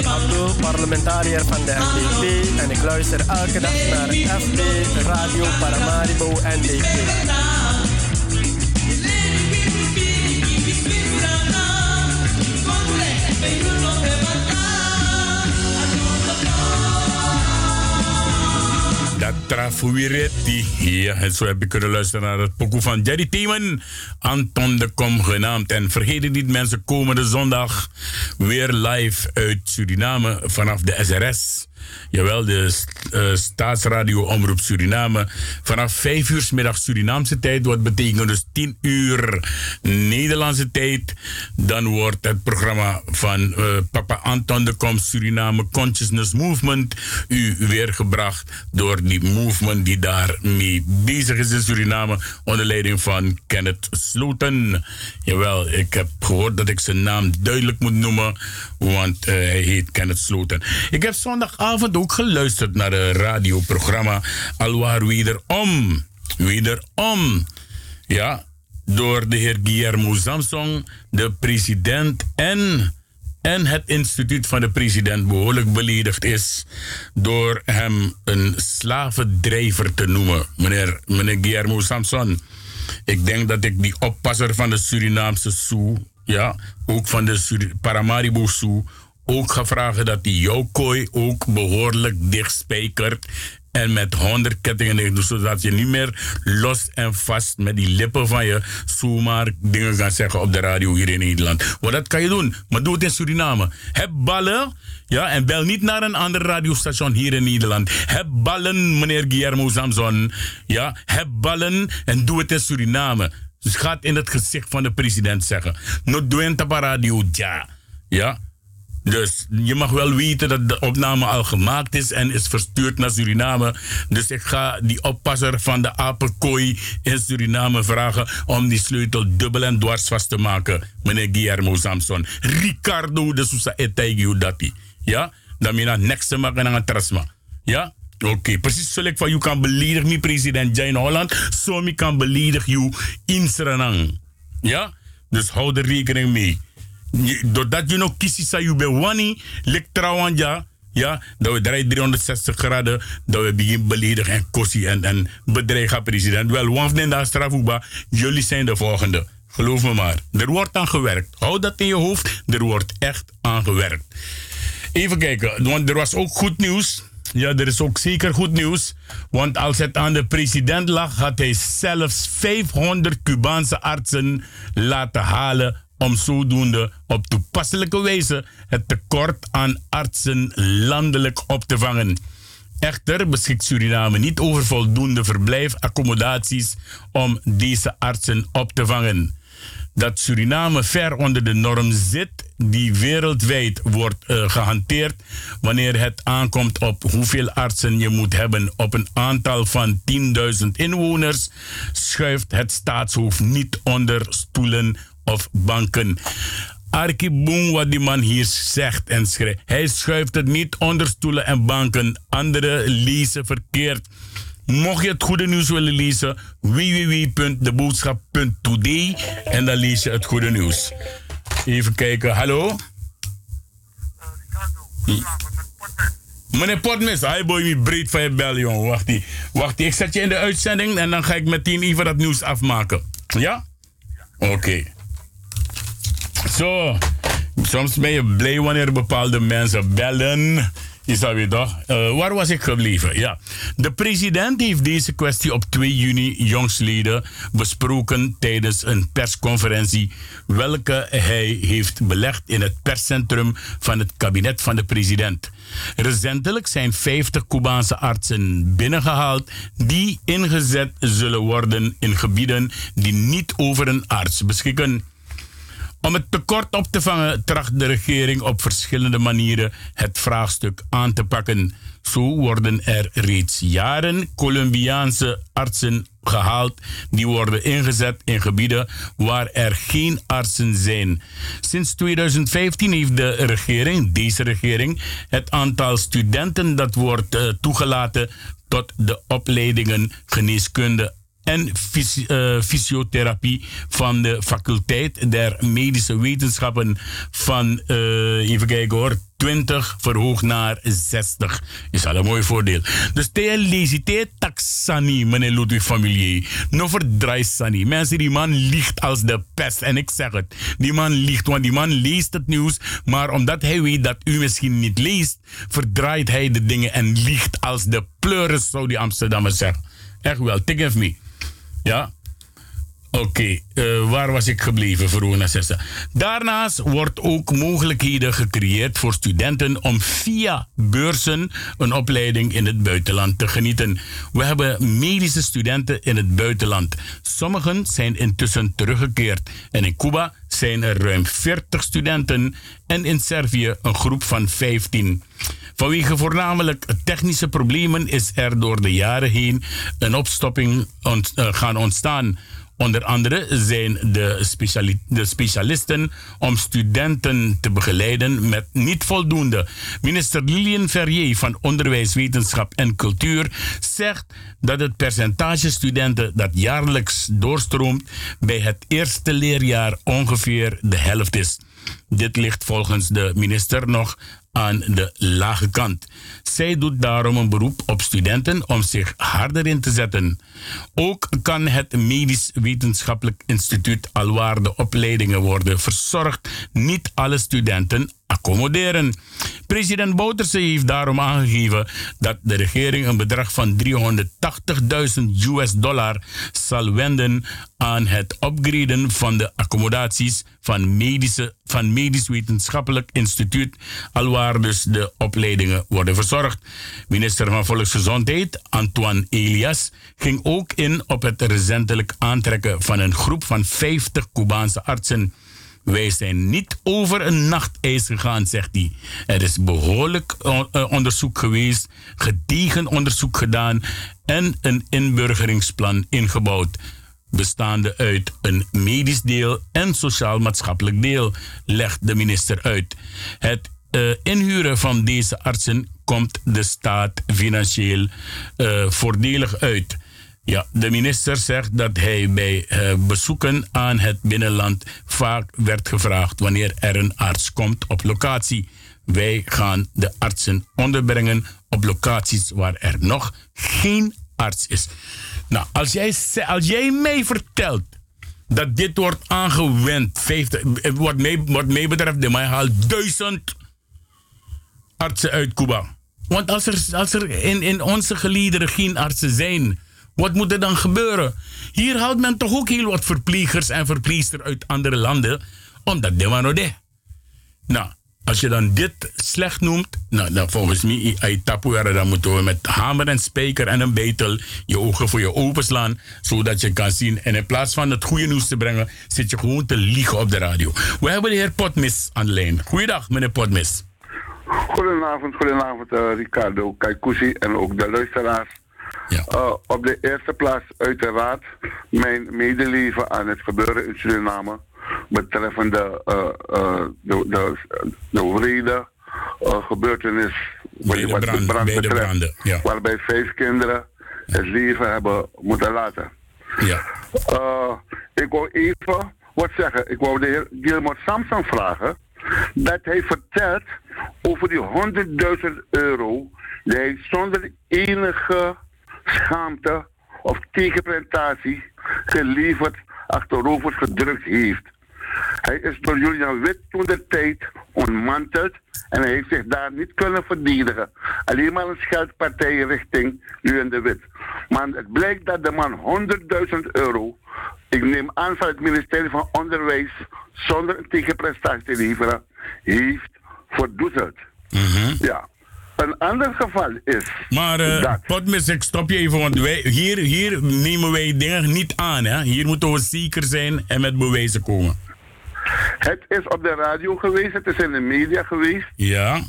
Amzat Abdul, parlementariër van de FDP en ik luister elke dag naar FB Radio Paramaribo NDP. Dat Trafuiretti. Ja, en zo heb ik kunnen luisteren naar het pokoe van Jerry Theeman. Anton de Kom genaamd. En vergeet niet mensen, komende zondag weer live uit Suriname vanaf de SRS. Jawel, de uh, Staatsradio Omroep Suriname. Vanaf 5 uur middag Surinaamse tijd. Wat betekent dus 10 uur Nederlandse tijd. Dan wordt het programma van uh, Papa Anton de Kom Suriname Consciousness Movement. U weergebracht door die movement die daar mee bezig is in Suriname. Onder leiding van Kenneth Jawel, ik heb gehoord dat ik zijn naam duidelijk moet noemen. Want uh, hij heet Kenneth Sloten. Ik heb zondagavond ook geluisterd naar het radioprogramma Alwaar Wederom. Wederom. Ja, door de heer Guillermo Samson, de president en, en het instituut van de president behoorlijk beledigd is door hem een slavendrijver te noemen. Meneer, meneer Guillermo Samson. Ik denk dat ik die oppasser van de Surinaamse Soe, ja, ook van de Paramaribo Soe, ook ga vragen dat hij jouw kooi ook behoorlijk dicht spijkert. En met honderd kettingen zodat je niet meer los en vast met die lippen van je zomaar dingen kan zeggen op de radio hier in Nederland. Want dat kan je doen, maar doe het in Suriname. Heb ballen, ja, en bel niet naar een ander radiostation hier in Nederland. Heb ballen, meneer Guillermo Samson. Ja, heb ballen en doe het in Suriname. Dus ga het in het gezicht van de president zeggen. No op radio, ja. Ja, dus je mag wel weten dat de opname al gemaakt is en is verstuurd naar Suriname. Dus ik ga die oppasser van de apenkooi in Suriname vragen om die sleutel dubbel en dwars vast te maken. Meneer Guillermo Samson. Ricardo de Sousa Etaigio Dati. Ja? Dan mina nekste maken aan. Ja? Oké, okay. precies zoals ik van jou kan beledigen, mi president Jane Holland. Zo mi kan beledigen jou in Suriname. Ja? Dus hou er rekening mee doordat je nog kiest, sa je bewani, lek trouwen ja. Ja, dat we draaien 360 graden, dat we beginnen beledigen en kossie en, en bedreigen president. Wel, wanneer in de jullie zijn de volgende. Geloof me maar. Er wordt aan gewerkt. Hou dat in je hoofd. Er wordt echt aan gewerkt. Even kijken, want er was ook goed nieuws. Ja, er is ook zeker goed nieuws. Want als het aan de president lag, had hij zelfs 500 Cubaanse artsen laten halen om zodoende op toepasselijke wijze het tekort aan artsen landelijk op te vangen. Echter beschikt Suriname niet over voldoende verblijfaccommodaties om deze artsen op te vangen. Dat Suriname ver onder de norm zit die wereldwijd wordt uh, gehanteerd wanneer het aankomt op hoeveel artsen je moet hebben op een aantal van 10.000 inwoners, schuift het staatshoofd niet onder stoelen of banken. Arkiboom wat die man hier zegt en schrijft. Hij schuift het niet onder stoelen en banken. Anderen lezen verkeerd. Mocht je het goede nieuws willen lezen, www.deboodschap.today en dan lees je het goede nieuws. Even kijken, hallo? Meneer Potmis, hij boy me breed van je bel, jongen. Wacht, ik zet je in de uitzending en dan ga ik meteen even dat nieuws afmaken. Ja? Oké. Zo, soms ben je blij wanneer bepaalde mensen bellen. Is dat weer toch? Uh, waar was ik gebleven? Ja. De president heeft deze kwestie op 2 juni jongstleden besproken tijdens een persconferentie, welke hij heeft belegd in het perscentrum van het kabinet van de president. Recentelijk zijn 50 Cubaanse artsen binnengehaald die ingezet zullen worden in gebieden die niet over een arts beschikken. Om het tekort op te vangen tracht de regering op verschillende manieren het vraagstuk aan te pakken. Zo worden er reeds jaren Colombiaanse artsen gehaald die worden ingezet in gebieden waar er geen artsen zijn. Sinds 2015 heeft de regering, deze regering, het aantal studenten dat wordt uh, toegelaten tot de opleidingen geneeskunde en eh, fysiotherapie van de faculteit der medische wetenschappen van, eh, even kijken hoor, 20 verhoogd naar 60. Is al een mooi voordeel. Dus te lezen, te taxani, meneer Ludwig Familier. No verdraai sani. Mensen, die man liegt als de pest. En ik zeg het. Die man liegt, want die man leest het nieuws. Maar omdat hij weet dat u misschien niet leest, verdraait hij de dingen en liegt als de pleuris, zou die Amsterdammer zeggen. Echt wel, take me. Ja. Oké, eh, waar was ik gebleven, Verona Sessa? Daarnaast wordt ook mogelijkheden gecreëerd voor studenten om via beurzen een opleiding in het buitenland te genieten. We hebben medische studenten in het buitenland. Sommigen zijn intussen teruggekeerd. En in Cuba zijn er ruim 40 studenten en in Servië een groep van 15. Vanwege voornamelijk technische problemen is er door de jaren heen een opstopping eh, gaan ontstaan. Onder andere zijn de specialisten om studenten te begeleiden met niet voldoende. Minister Lilian Verrier van Onderwijs, Wetenschap en Cultuur zegt dat het percentage studenten dat jaarlijks doorstroomt bij het eerste leerjaar ongeveer de helft is. Dit ligt volgens de minister nog aan de lage kant. Zij doet daarom een beroep op studenten om zich harder in te zetten. Ook kan het Medisch Wetenschappelijk Instituut alwaar de opleidingen worden verzorgd, niet alle studenten accommoderen. President Bouterse heeft daarom aangegeven dat de regering een bedrag van 380.000 US dollar zal wenden aan het upgraden van de accommodaties van, medische, van Medisch Wetenschappelijk Instituut, alwaar dus de opleidingen worden verzorgd. Minister van Volksgezondheid, Antoine Elias, ging ook in op het recentelijk aantrekken van een groep van 50 Cubaanse artsen. Wij zijn niet over een nachtijs gegaan, zegt hij. Er is behoorlijk eh, eh, onderzoek geweest, gedegen onderzoek gedaan en een inburgeringsplan ingebouwd. Bestaande uit een medisch deel en sociaal-maatschappelijk deel, legt de minister uit. Het eh, inhuren van deze artsen komt de staat financieel voordelig uit. Ja, de minister zegt dat hij bij eh, bezoeken aan het binnenland vaak werd gevraagd wanneer er een arts komt op locatie. Wij gaan de artsen onderbrengen op locaties waar er nog geen arts is. Nou, als jij, als jij mij vertelt dat dit wordt aangewend, 50, eh, wat, mij, wat mij betreft, de mij haalt duizend artsen uit Cuba. Want als er, als er in, in onze geliederen geen artsen zijn, wat moet er dan gebeuren? Hier haalt men toch ook heel wat verplegers en verpleegsters uit andere landen, omdat de maar de. Nou, als je dan dit slecht noemt, nou, dan volgens mij, tapuera, dan moeten we met hamer en spijker en een betel je ogen voor je openslaan, zodat je kan zien. En in plaats van het goede nieuws te brengen, zit je gewoon te liegen op de radio. We hebben de heer Potmis aan de lijn. Goeiedag, meneer Potmis. Goedenavond, goedenavond uh, Ricardo Kaikousi en ook de luisteraars. Uh, op de eerste plaats uiteraard mijn medeleven aan het gebeuren in Suriname betreffende uh, uh, de, de, de wrede gebeurtenis de wat brand- betreft, branden, ja. waarbij vijf kinderen het leven hebben moeten laten. Ja. Ik wou even wat zeggen. Ik wou de heer Gilmore Samson vragen dat hij vertelt over die 100.000 euro die hij zonder enige schaamte of tegenpresentatie geleverd achterover gedrukt heeft. Hij is door Julian Wit toen de tijd ontmanteld en hij heeft zich daar niet kunnen verdedigen. Alleen maar een scheldpartij richting Julian de Wit. Maar het blijkt dat de man 100.000 euro, ik neem aan van het ministerie van Onderwijs, zonder een tegenprestatie te leveren, heeft verdoezeld. Ja. Een ander geval is Maar eh Potmis, ik stop je even, want wij, hier, hier nemen wij dingen niet aan. Hè? Hier moeten we zeker zijn en met bewijzen komen. het is op de radio geweest, het is in de media geweest. Ja.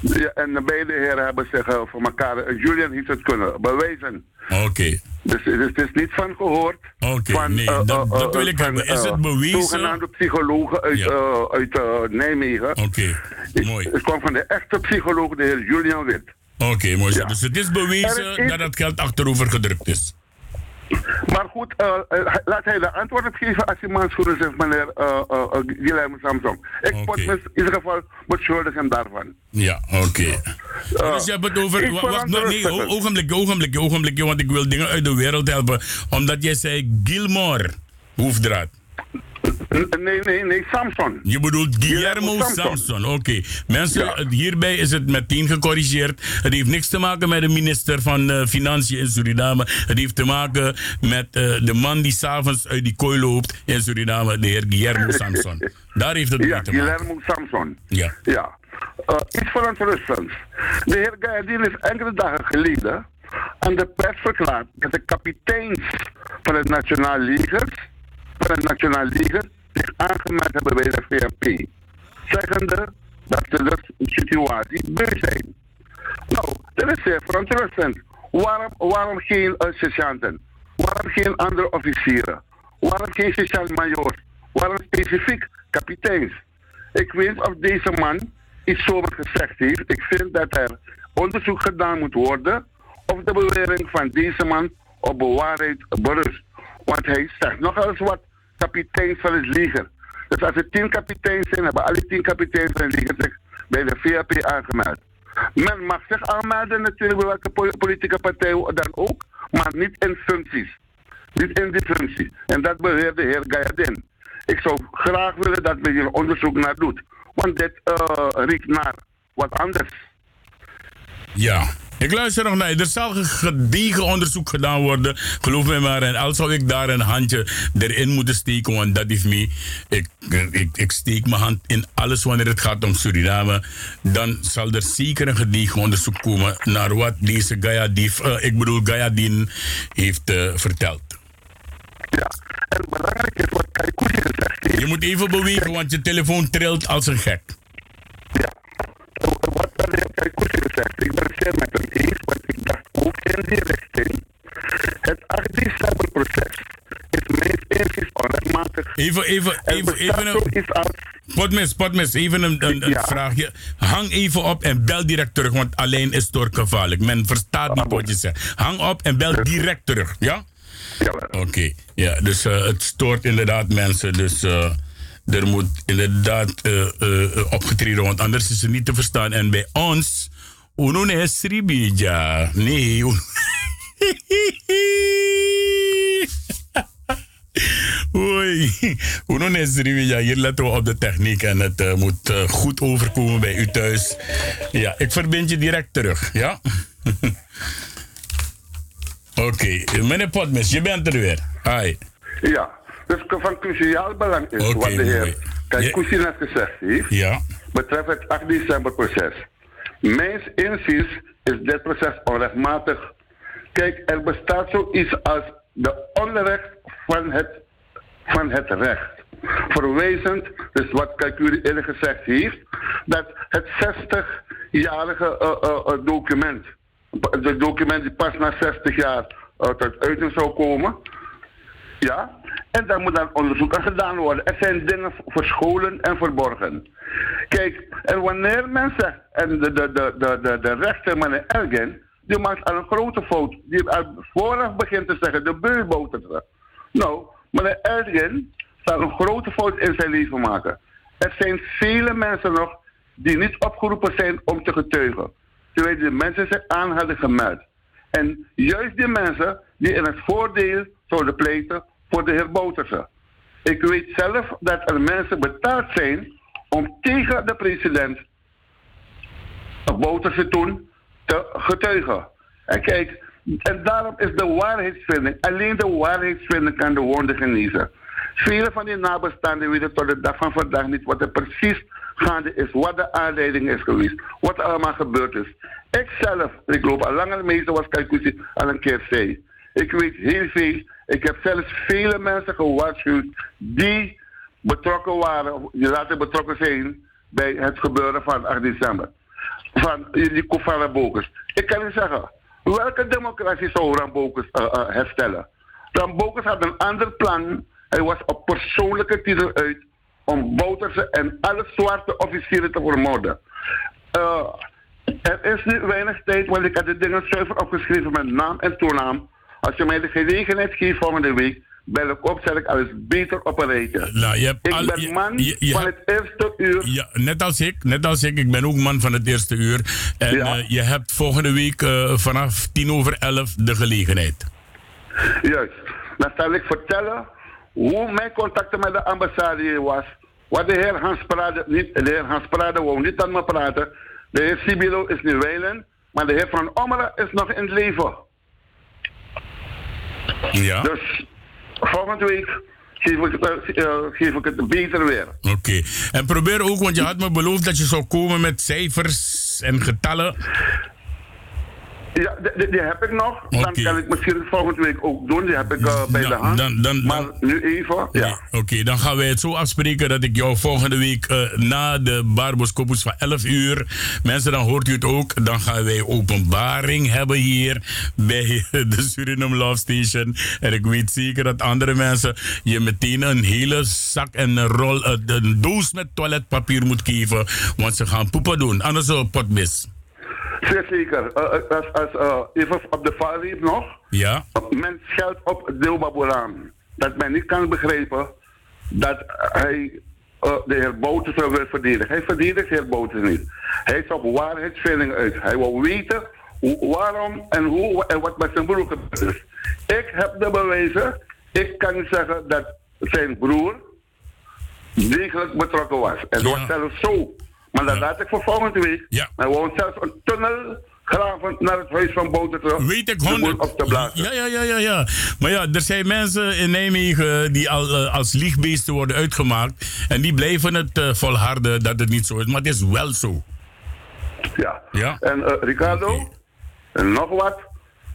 Ja, en de beide heren hebben zich eh, voor elkaar, eh, Julian heeft het kunnen bewijzen. Oké. Dus, dus het is niet van gehoord. Oké, van, nee, eh, dat, dat wil ik van, hebben. Is het bewezen? Zogenaamde psychologen uit, Ja. uit Nijmegen. Oké, mooi. Het kwam van de echte psycholoog, de heer Julian Wit. Oké, mooi. Ja. Dus het is bewezen is- dat het geld achterover gedrukt is. Maar goed, eh, eh, laat hij de antwoord op geven als hij manschoenen zegt, meneer uh, uh, Samson. Ik okay. in ieder geval beschuldig hem daarvan. Ja, oké. dus je hebt het over. Wacht, verander nee, het. o- ogenblikje, ogenblikje, ogenblikje, want ik wil dingen uit de wereld helpen. Omdat jij zei Gilmore, hoefdraad. Nee, nee, nee, Samson. Je bedoelt Guillermo Guillermo Samson. Samson. Oké. Mensen, Ja. het- hierbij is het meteen gecorrigeerd. Het heeft niks te maken met de minister van eh, Financiën in Suriname. Het heeft te maken met eh, de man die s'avonds uit die kooi loopt in Suriname, de heer Guillermo Samson. Daar heeft het mee Ja, te maken. Guillermo Samson. Ja. Ja. Uh, iets verontrustends. De heer Gayadin heeft enkele dagen geleden aan de pers verklaard dat de kapiteins van het Nationaal Leger, van het Nationaal Leger zich aangemeld hebben bij de VRP. Zeggende dat ze de situatie beu zijn. Nou, dat is zeer verontrustend. Waarom, waarom geen uh? Waarom geen andere officieren? Waarom geen sergeant-majoors? Waarom specifiek kapiteins? Ik weet of deze man iets zomaar gezegd heeft. Ik vind dat er onderzoek gedaan moet worden of de bewering van deze man op bewaarheid berust. Want hij zegt nogal eens wat kapiteins van het leger. Dus als er tien kapiteins zijn, hebben alle tien kapiteins van het leger zich bij de VRP aangemeld. Men mag zich aanmelden natuurlijk bij welke po- politieke partij dan ook, maar niet in functies. Niet in die. En dat beheert de heer Gayadin. Ik zou graag willen dat men hier onderzoek naar doet. Want dit uh, riekt naar wat anders. Ja. Ik luister nog naar je. Er zal ge- gedegen onderzoek gedaan worden. Geloof mij maar. En al zou ik daar een handje erin moeten steken. Want dat is me. Ik, ik, ik steek mijn hand in alles wanneer het gaat om Suriname. Dan zal er zeker een gedegen onderzoek komen. Naar wat deze Gaia Dief, eh, ik bedoel Gayadin, heeft eh, verteld. En belangrijk is wat Kaikousi gezegd heeft. Je moet even bewegen, want je telefoon trilt als een gek. Wat heer Kaikousi gezegd Ik ben het zeer met hem eens, want ik dacht ook in die richting. Het 8 december proces is meest inziens onrechtmatig. Even, even, even, even een... als Potmis, potmis, even een, een, een Ja. vraagje. Hang even op en bel direct terug, want alleen is doorgevaarlijk. Men verstaat niet wat je zegt. Hang op en bel direct terug, ja? Oké, ja, dus eh, het stoort inderdaad mensen, dus eh, er moet inderdaad eh, eh, opgetreden, want anders is het niet te verstaan. En bij ons, uno ne es ribija. Nee, uno- Oei, uno ne es ribija. Hier letten we op de techniek en het moet goed overkomen bij u thuis. Ja, ik verbind je direct terug, ja? Oké, meneer Potmis, je bent er weer. Hi. Ja, dus van cruciaal belang is wat de heer net gezegd heeft. Ja. Betreft het 8 december proces. Mijns inziens is dit proces onrechtmatig. Kijk, er bestaat zoiets als de onrecht van het, van het recht. Verwijzend, dus wat Kaikuri eerder gezegd heeft, dat het 60-jarige eh, eh, eh, document, het document die pas na 60 jaar eh, tot uiting zou komen, ja, en daar moet dan onderzoek aan gedaan worden. Er zijn dingen verscholen en verborgen. Kijk, en wanneer men zegt, en de, de, de, de, de, de rechter, meneer Elgin, die maakt al een grote fout. Die vooraf begint te zeggen, de beulbouter. Nou, meneer Elgin zal een grote fout in zijn leven maken. Er zijn vele mensen nog die niet opgeroepen zijn om te getuigen. Terwijl die mensen zich aan hadden gemeld. En juist die mensen die in het voordeel zouden pleiten voor de heer Bouterse. Ik weet zelf dat er mensen betaald zijn om tegen de president Bouterse toen te getuigen. En kijk, en daarom is de waarheidsvinding, alleen de waarheidsvinding kan de wonden genezen. Vele van die nabestaanden weten tot de dag van vandaag niet wat er precies gaande is, wat de aanleiding is geweest, wat er allemaal gebeurd is. Ik zelf, ik loop al langer mee, zoals Kaikousi al een keer zei. Ik weet heel veel. Ik heb zelfs vele mensen gewaarschuwd die betrokken waren, die later betrokken zijn bij het gebeuren van 8 december. Van die Kofara Bokers. Ik kan u zeggen, welke democratie zou Rambokers uh, uh, herstellen? Rambokers had een ander plan. Hij was op persoonlijke titel uit om Bouterse en alle zwarte officieren te vermoorden. Uh, er is nu weinig tijd, want ik had de dingen zuiver opgeschreven met naam en toenaam. Als je mij de gelegenheid geeft volgende week, bel ik op, zet ik alles beter op een rijtje. Nou, je hebt ik al- ben je- man je- je van het eerste uur. Ja, net als ik, net als ik. Ik ben ook man van het eerste uur. En Ja. eh, je hebt volgende week eh, vanaf tien over elf de gelegenheid. Juist. Dan zal ik vertellen hoe mijn contacten met de ambassade was. Wat de heer Hans Prade, niet, de heer Hans Prade wou niet aan me praten. De heer Sibilo is nu wijlen, maar de heer Van Ommeren is nog in het leven. Ja. Dus volgende week geef ik, het, eh, geef ik het beter weer. Oké. En probeer ook, want je had me beloofd dat je zou komen met cijfers en getallen. Ja, die, heb ik nog. Dan kan ik misschien volgende week ook doen. Die heb ik eh, bij de hand. dan- dan- maar nu even, ja. Oké, dan gaan wij het zo afspreken dat ik jou volgende week eh, na de Barboskopus van 11 uur. Mensen, dan hoort u het ook. Dan gaan wij openbaring hebben hier bij de Suriname Love Station. En ik weet zeker dat andere mensen je meteen een hele zak en een rol, eh, een doos met toiletpapier moet geven. Want ze gaan poepen doen. Anders is het pot mis. Zeer zeker. Eh, eh, als, als, eh, even op de valreep nog. Ja? Men scheldt op Dilba Bolaan. Dat men niet kan begrijpen dat hij de heer Boutersen wil verdedigen. Hij verdedigt de heer Boutersen niet. Hij is op waarheidsvinding uit. Hij wil weten hoe, waarom en hoe en wat met zijn broer gebeurd is. Ik heb de bewijzen. Ik kan zeggen dat zijn broer degelijk betrokken was. En het was zelfs zo. Maar dat laat ik voor volgende week. Hij woont zelfs een tunnel graven naar het huis van Boutersen. Weet ik honderd. op te blazen. Ja, ja, ja, ja, ja. Maar ja, er zijn mensen in Nijmegen die al eh, als liegbeesten worden uitgemaakt. En die blijven het eh, volharden dat het niet zo is. Maar het is wel zo. Ja. Ja. En eh, Ricardo, en nog wat.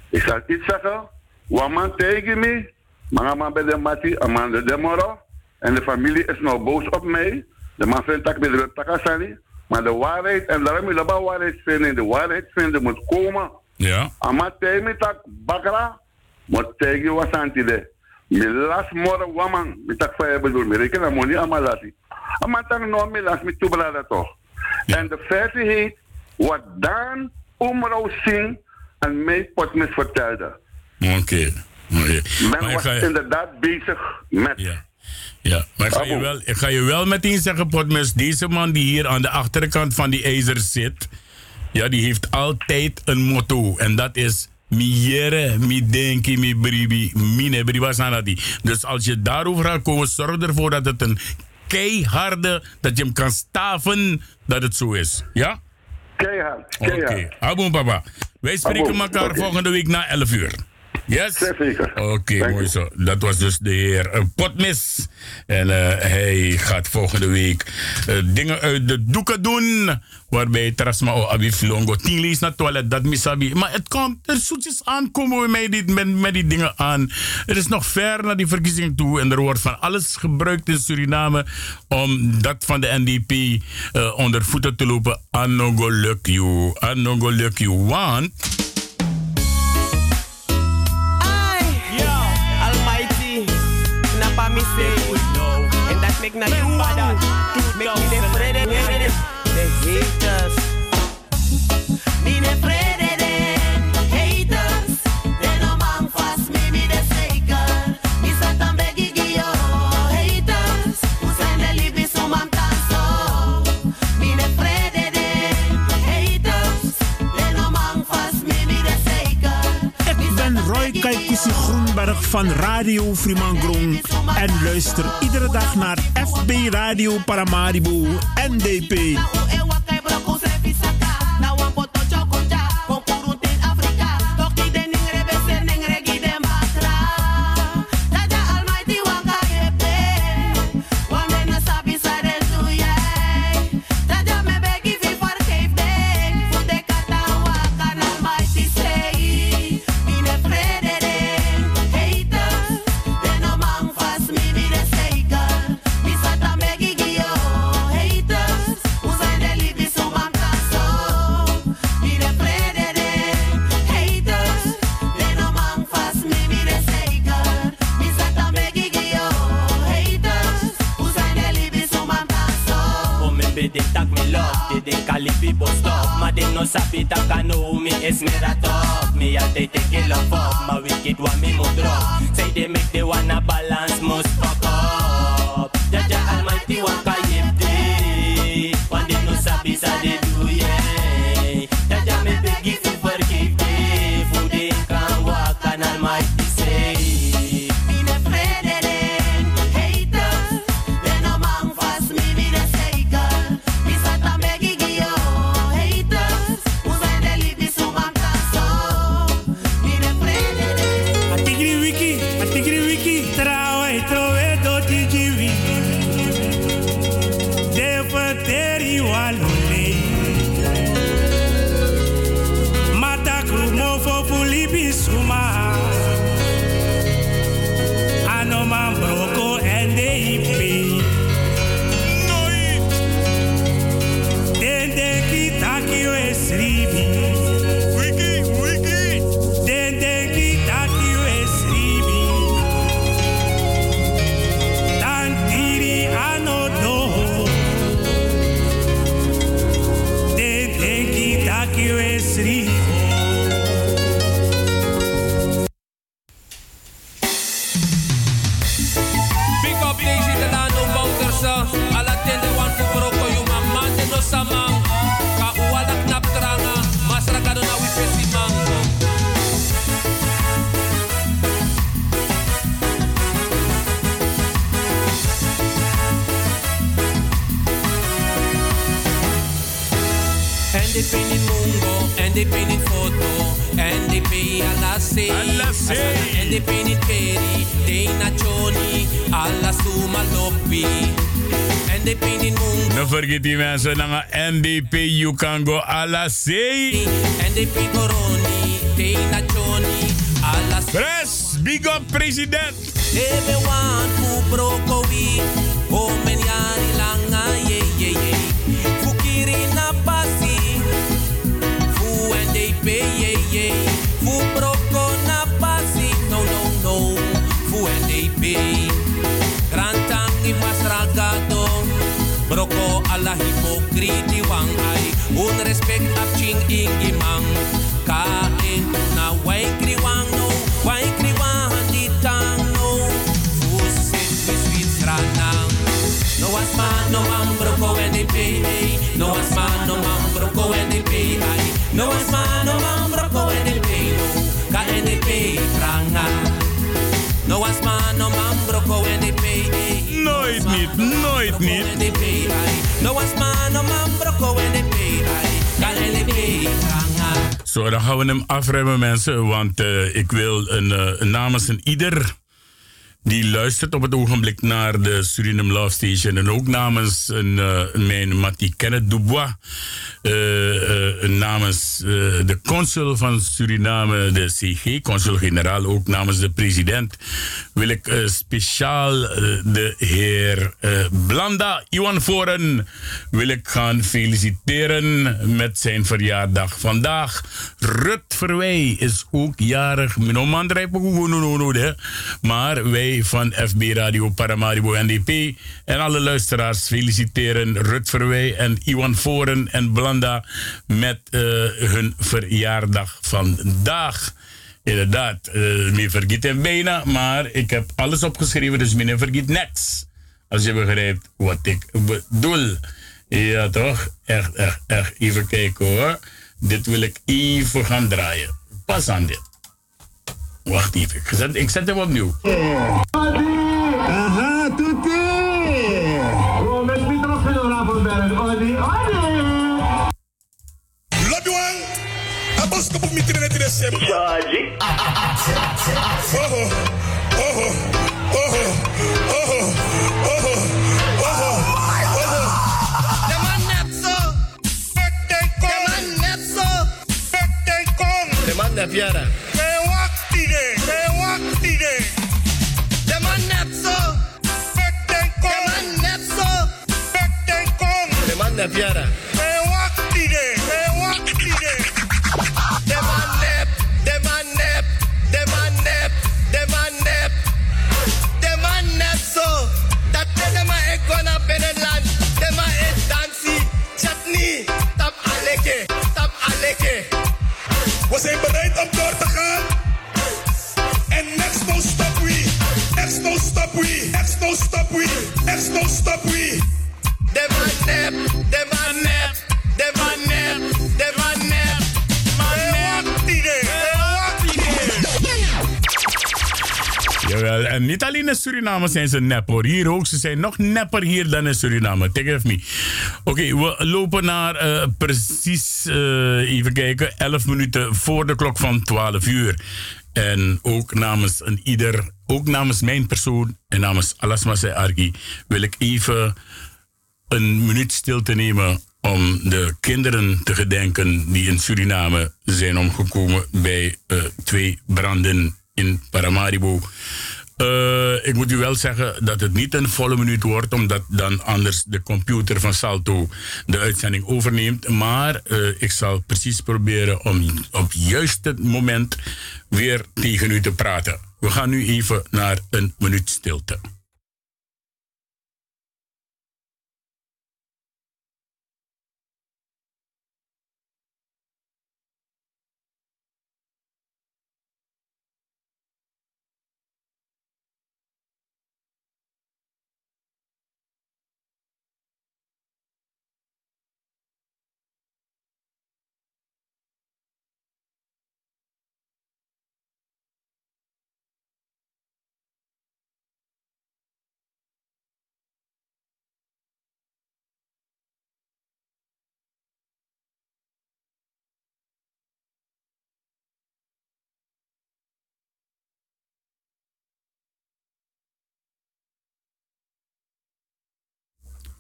Ik zal iets zeggen. Waman tegen me. Maar man bij de mati, man de demoro. En de familie is nou boos op mij. De man vindt dat ik de takasani. Maar de waarheid, en daarom wil de waarheid vinden. De waarheid vinden moet komen. Ja. Ama tegen me tak bakra. Moet tegen je was aan de. Mi las moro waman. Mi tak fa bedoel. Mi reken amoni amalati. Ama tak no mi las mi tubrada toch. En de feite heet wat Daan Omrouw Singh aan mij potmis vertelde. Oké. Oké. Men Maar ik was ga, inderdaad bezig met. ja, maar ik ga, je wel, ga je wel meteen zeggen, Potmes, deze man die hier aan de achterkant van die ijzer zit, ja, die heeft altijd een motto. En dat is mi jere, mi denki, mi bribi, mine bribasanadi. Dus als je daarover gaat komen, zorg ervoor dat het een keiharde, dat je hem kan staven, dat het zo is. Ja? Keihard, Oké. Aboom, papa. Wij spreken elkaar volgende week na 11 uur. Yes? Zeker. Oké, mooi zo. Dat was dus de heer eh, Potmis. En eh, hij gaat volgende week eh, dingen uit de doeken doen. Waarbij Trasma o Abi Flongo tien lees naar toilet, dat misabi. Maar het komt, er zoetjes aan komen we met die, met, met die dingen aan. Het is nog ver naar die verkiezing toe. En er wordt van alles gebruikt in Suriname om dat van de NDP eh, onder voeten te lopen. Anogo luck you. Anogo luck you. Want... and that make na you Roy Kaikousi Groenberg van Radio Frimangrong en luister iedere dag naar FB Radio Paramaribo NDP. Die mensen naar NDP, you can go alla sei. NDP coroni, dei nazioni, alla Press, big up president. Ebe wan fu brokowi, alla hipokriti wang ai. Un respect ap ching ingi mang. Ka in na wai kri wang no, wai kri wang di tang no. Fu sit mi sweet stranang. No was man, no man broko NDP. No was man, no man broko NDP. ai. No was man, no man broko NDP. No, ka NDP tranga. No was man, no man broko NDP. Nooit niet, nooit niet. Zo, dan gaan we hem afremmen, mensen. Want eh, ik wil een, eh, namens een ieder die luistert op het ogenblik naar de Suriname Love Station. En ook namens een, eh, mijn Mattie Kenneth Dubois. eh, eh, namens de consul van Suriname, de CG, consul-generaal, ook namens de president, wil ik speciaal de heer Blanda Iwan Voren wil ik gaan feliciteren met zijn verjaardag. Vandaag, Rut Verwij is ook jarig. No, hè. Maar wij van FB Radio Paramaribo NDP en alle luisteraars feliciteren Rut en Iwan Voren en Blanda met eh, hun verjaardag vandaag. Inderdaad, uh, me vergiet hem bijna, maar ik heb alles opgeschreven, dus meneer vergiet niks. Als je begrijpt wat ik bedoel. Ja, toch? Echt, echt, echt. Even kijken hoor. Dit wil ik even gaan draaien. Pas aan dit. Wacht even. Ik zet, ik zet hem opnieuw. Aha, tutti! Oh, met De man nep jara. Kaya wakti de, kaya wakti de. De man nep. De man nep. De man nep. De man nep. De man nep zo. Dat is de man ik gonna binnenland. De man is dansie. Chutney. Tap aleke. Tap aleke. We zijn bereid om door te gaan. En next no stop we. Next no stop we. Next no stop we. Next no stop we. Jawel, en niet alleen in Suriname zijn ze nep hoor. Hier ook, ze zijn nog nepper hier dan in Suriname. Take it me. Oké, we lopen naar eh, precies, eh, even kijken, 11 minuten voor de klok van 12 uur. En ook namens een ieder, ook namens mijn persoon en namens Alasma Argi wil ik even een minuut stilte nemen om de kinderen te gedenken die in Suriname zijn omgekomen bij eh, twee branden in Paramaribo. Eh, ik moet u wel zeggen dat het niet een volle minuut wordt, omdat dan anders de computer van Salto de uitzending overneemt. Maar eh, ik zal precies proberen om op juist het moment weer tegen u te praten. We gaan nu even naar een minuut stilte.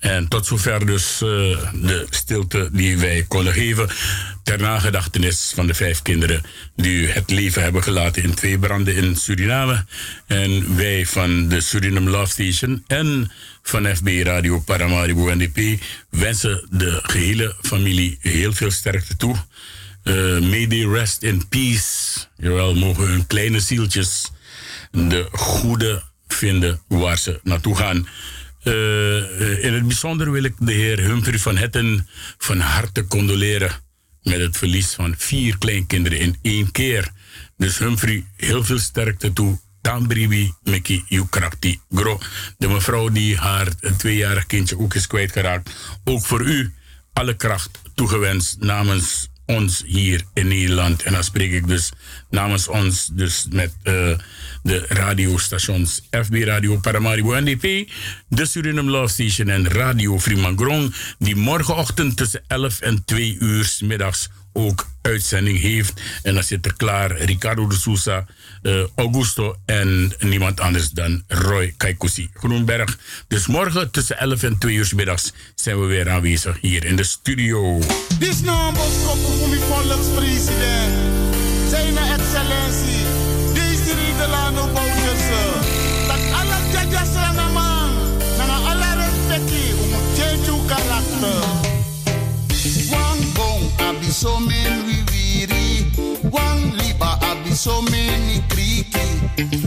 En tot zover dus eh, de stilte die wij konden geven ter nagedachtenis van de vijf kinderen die het leven hebben gelaten in twee branden in Suriname. En wij van de Suriname Love Station en van FB Radio Paramaribo NDP wensen de gehele familie heel veel sterkte toe. Eh may they rest in peace. Jawel, mogen hun kleine zieltjes de goede vinden waar ze naartoe gaan. Eh, in het bijzonder wil ik de heer Humphrey van Hetten van harte condoleren met het verlies van vier kleinkinderen in één keer. Dus Humphrey, heel veel sterkte toe. Tambribi Meki Yukrakti Gro. De mevrouw die haar tweejarig kindje ook is kwijtgeraakt. Ook voor u alle kracht toegewenst namens ons hier in Nederland. En dan spreek ik dus namens ons, dus met eh, de radiostations FB Radio Paramaribo NDP, de Suriname Love Station en Radio Frimangrong, die morgenochtend tussen 11 en 2 uur middags ook uitzending heeft. En dan zit er klaar Ricardo de Sousa, eh, Augusto en niemand anders dan Roy Kaikusi Groenberg. Dus morgen tussen 11 en 2 uur 's middags zijn we weer aanwezig hier in de studio. Dit is nou voor mijn volkspresident. Zijn excellentie, deze Riedelano Bouterse. Dat alle aan man, alle respectie, om het karakter. Wang bong abiso men wiwiri, wang liba abiso men ni kriki,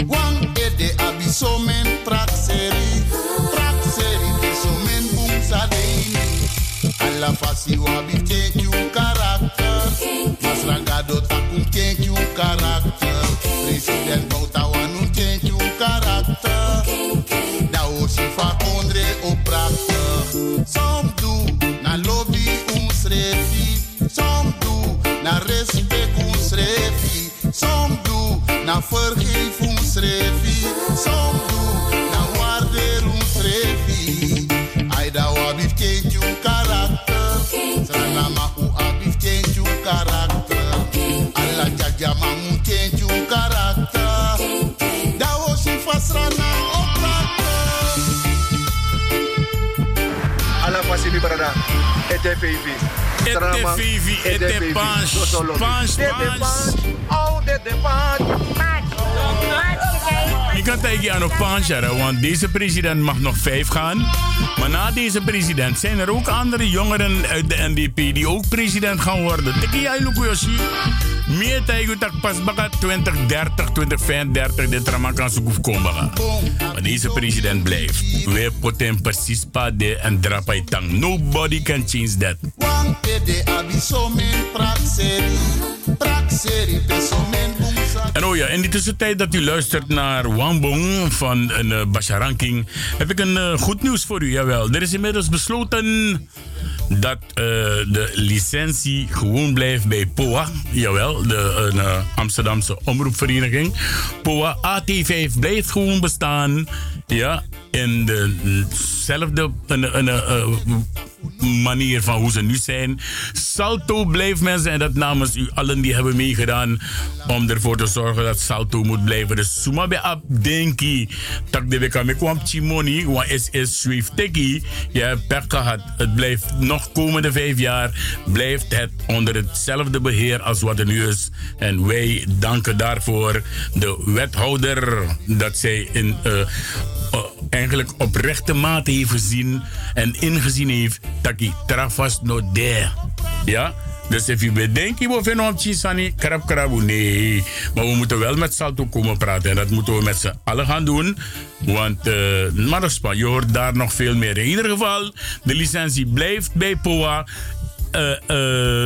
wang ede abiso men prakseri, prakseri biso men bung sadeni. Alla fasi wabi change you karakter. Mas rangado takum change you karakter. President Bauta wanu change you karakter. Da osi fa kondre oprakter. Som do na lobby uns refi. Som do na respect uns refi. Som do na vergeef ons refi. Som do na waardeer ons refi. Aida wabif change you karakter. Sana ma u abif change you karakter. Alla jaja ma mu change you karakter. Da osi fasrana oprakter. Alla fasi mi brada. Fevi. Ete fevi, ete pans, pans, pans. Oh, de pans. Kan tegen aan op pancheren, want deze president mag nog vijf gaan. Maar na deze president zijn er ook andere jongeren uit de NDP die ook president gaan worden. Tiki jij Lukuyoshi. Meer tegen dat pas baka 2030, 2035 dit raman kan zoeken komen. Maar deze president blijft. We poten precies pa de en drapai tang. Nobody can change that. Wang ede abiso men prakseri. Prakseri beso men bungsa. En oh ja, in die tussentijd dat u luistert naar Wambong van een uh, Basharanking, heb ik een eh, goed nieuws voor u. Jawel, er is inmiddels besloten dat eh, de licentie gewoon blijft bij POA. Jawel, de eh, Amsterdamse omroepvereniging. POA AT5 blijft gewoon bestaan. Ja, in dezelfde eh, manier van hoe ze nu zijn. Salto blijft mensen, en dat namens u allen die hebben meegedaan om ervoor te zorgen dat Salto moet blijven. Dus suma be ap denki tak de me kwam chimoni wa SS Swift teki. Je hebt pech gehad. Het blijft nog komende vijf jaar blijft het onder hetzelfde beheer als wat er nu is. En wij danken daarvoor de wethouder dat zij in uh, uh, eigenlijk oprechte mate heeft gezien en ingezien heeft dat hij trafas no there. Ja? Dus als je bedenkt, we vinden op Chisani, krab krabu, nee. Maar we moeten wel met Salto komen praten. En dat moeten we met z'n allen gaan doen. Want, uh, dat is je hoort daar nog veel meer. In ieder geval, de licentie blijft bij POA. Uh, uh,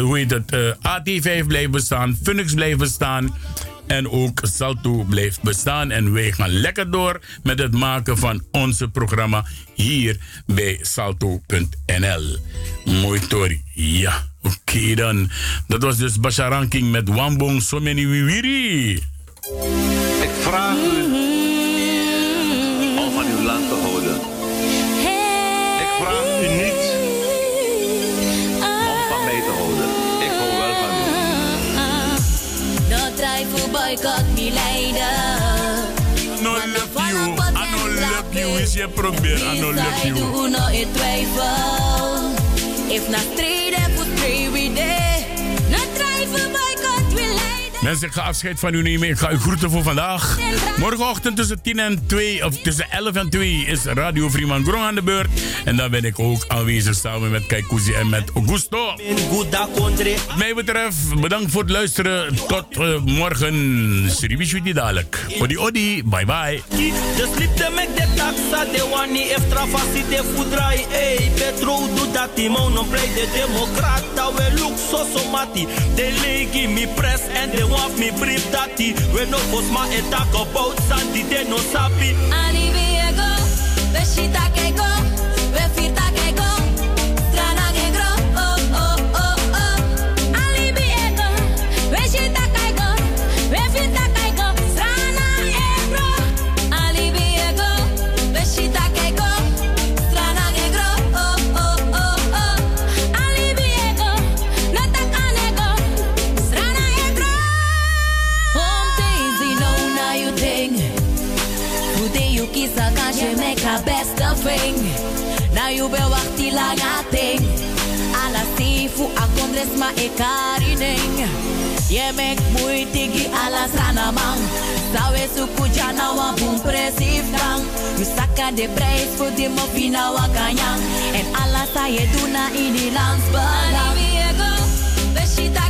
hoe heet het? AT5 blijft bestaan. Funix blijft bestaan. En ook Salto blijft bestaan. En wij gaan lekker door met het maken van onze programma hier bij salto.nl. Mooi Tori. Ja, oké dan. Dat was dus Basharanking met Wambong Someni Wiwiri. Ik vraag to boycott me later. No love you, I no love you is je probeert aan no lukt you. do no e twijfel. If na voor Mensen, ik ga afscheid van u nemen. Ik ga u groeten voor vandaag. Morgenochtend tussen 10 en 2, of tussen 11 en 2 is Radio Vriman Grong aan de beurt. En dan ben ik ook aanwezig samen met Kaikousi en met Augusto. Wat mij betreft, bedankt voor het luisteren. Tot eh, morgen. Sribishi dadelijk. Odi odi, bye bye. De slip de mek de taxa de wani extra fasi de fudrai Ey, Petro do dati mo non play de We so so mati De mi press and they want me brief dati We no post ma e talk about Sandy de no sabi Ani Viego, Beshita Keiko, best of thing. Now you be wakti lang ating. Ala sifu akondres ma e karining. Ye mek muy tigi ala sana mang. Sawe suku jana wa boom presif tang. You saka de prijs voor de mopina wa kanyang. En ala sa ye duna in die landsbelang. Beshita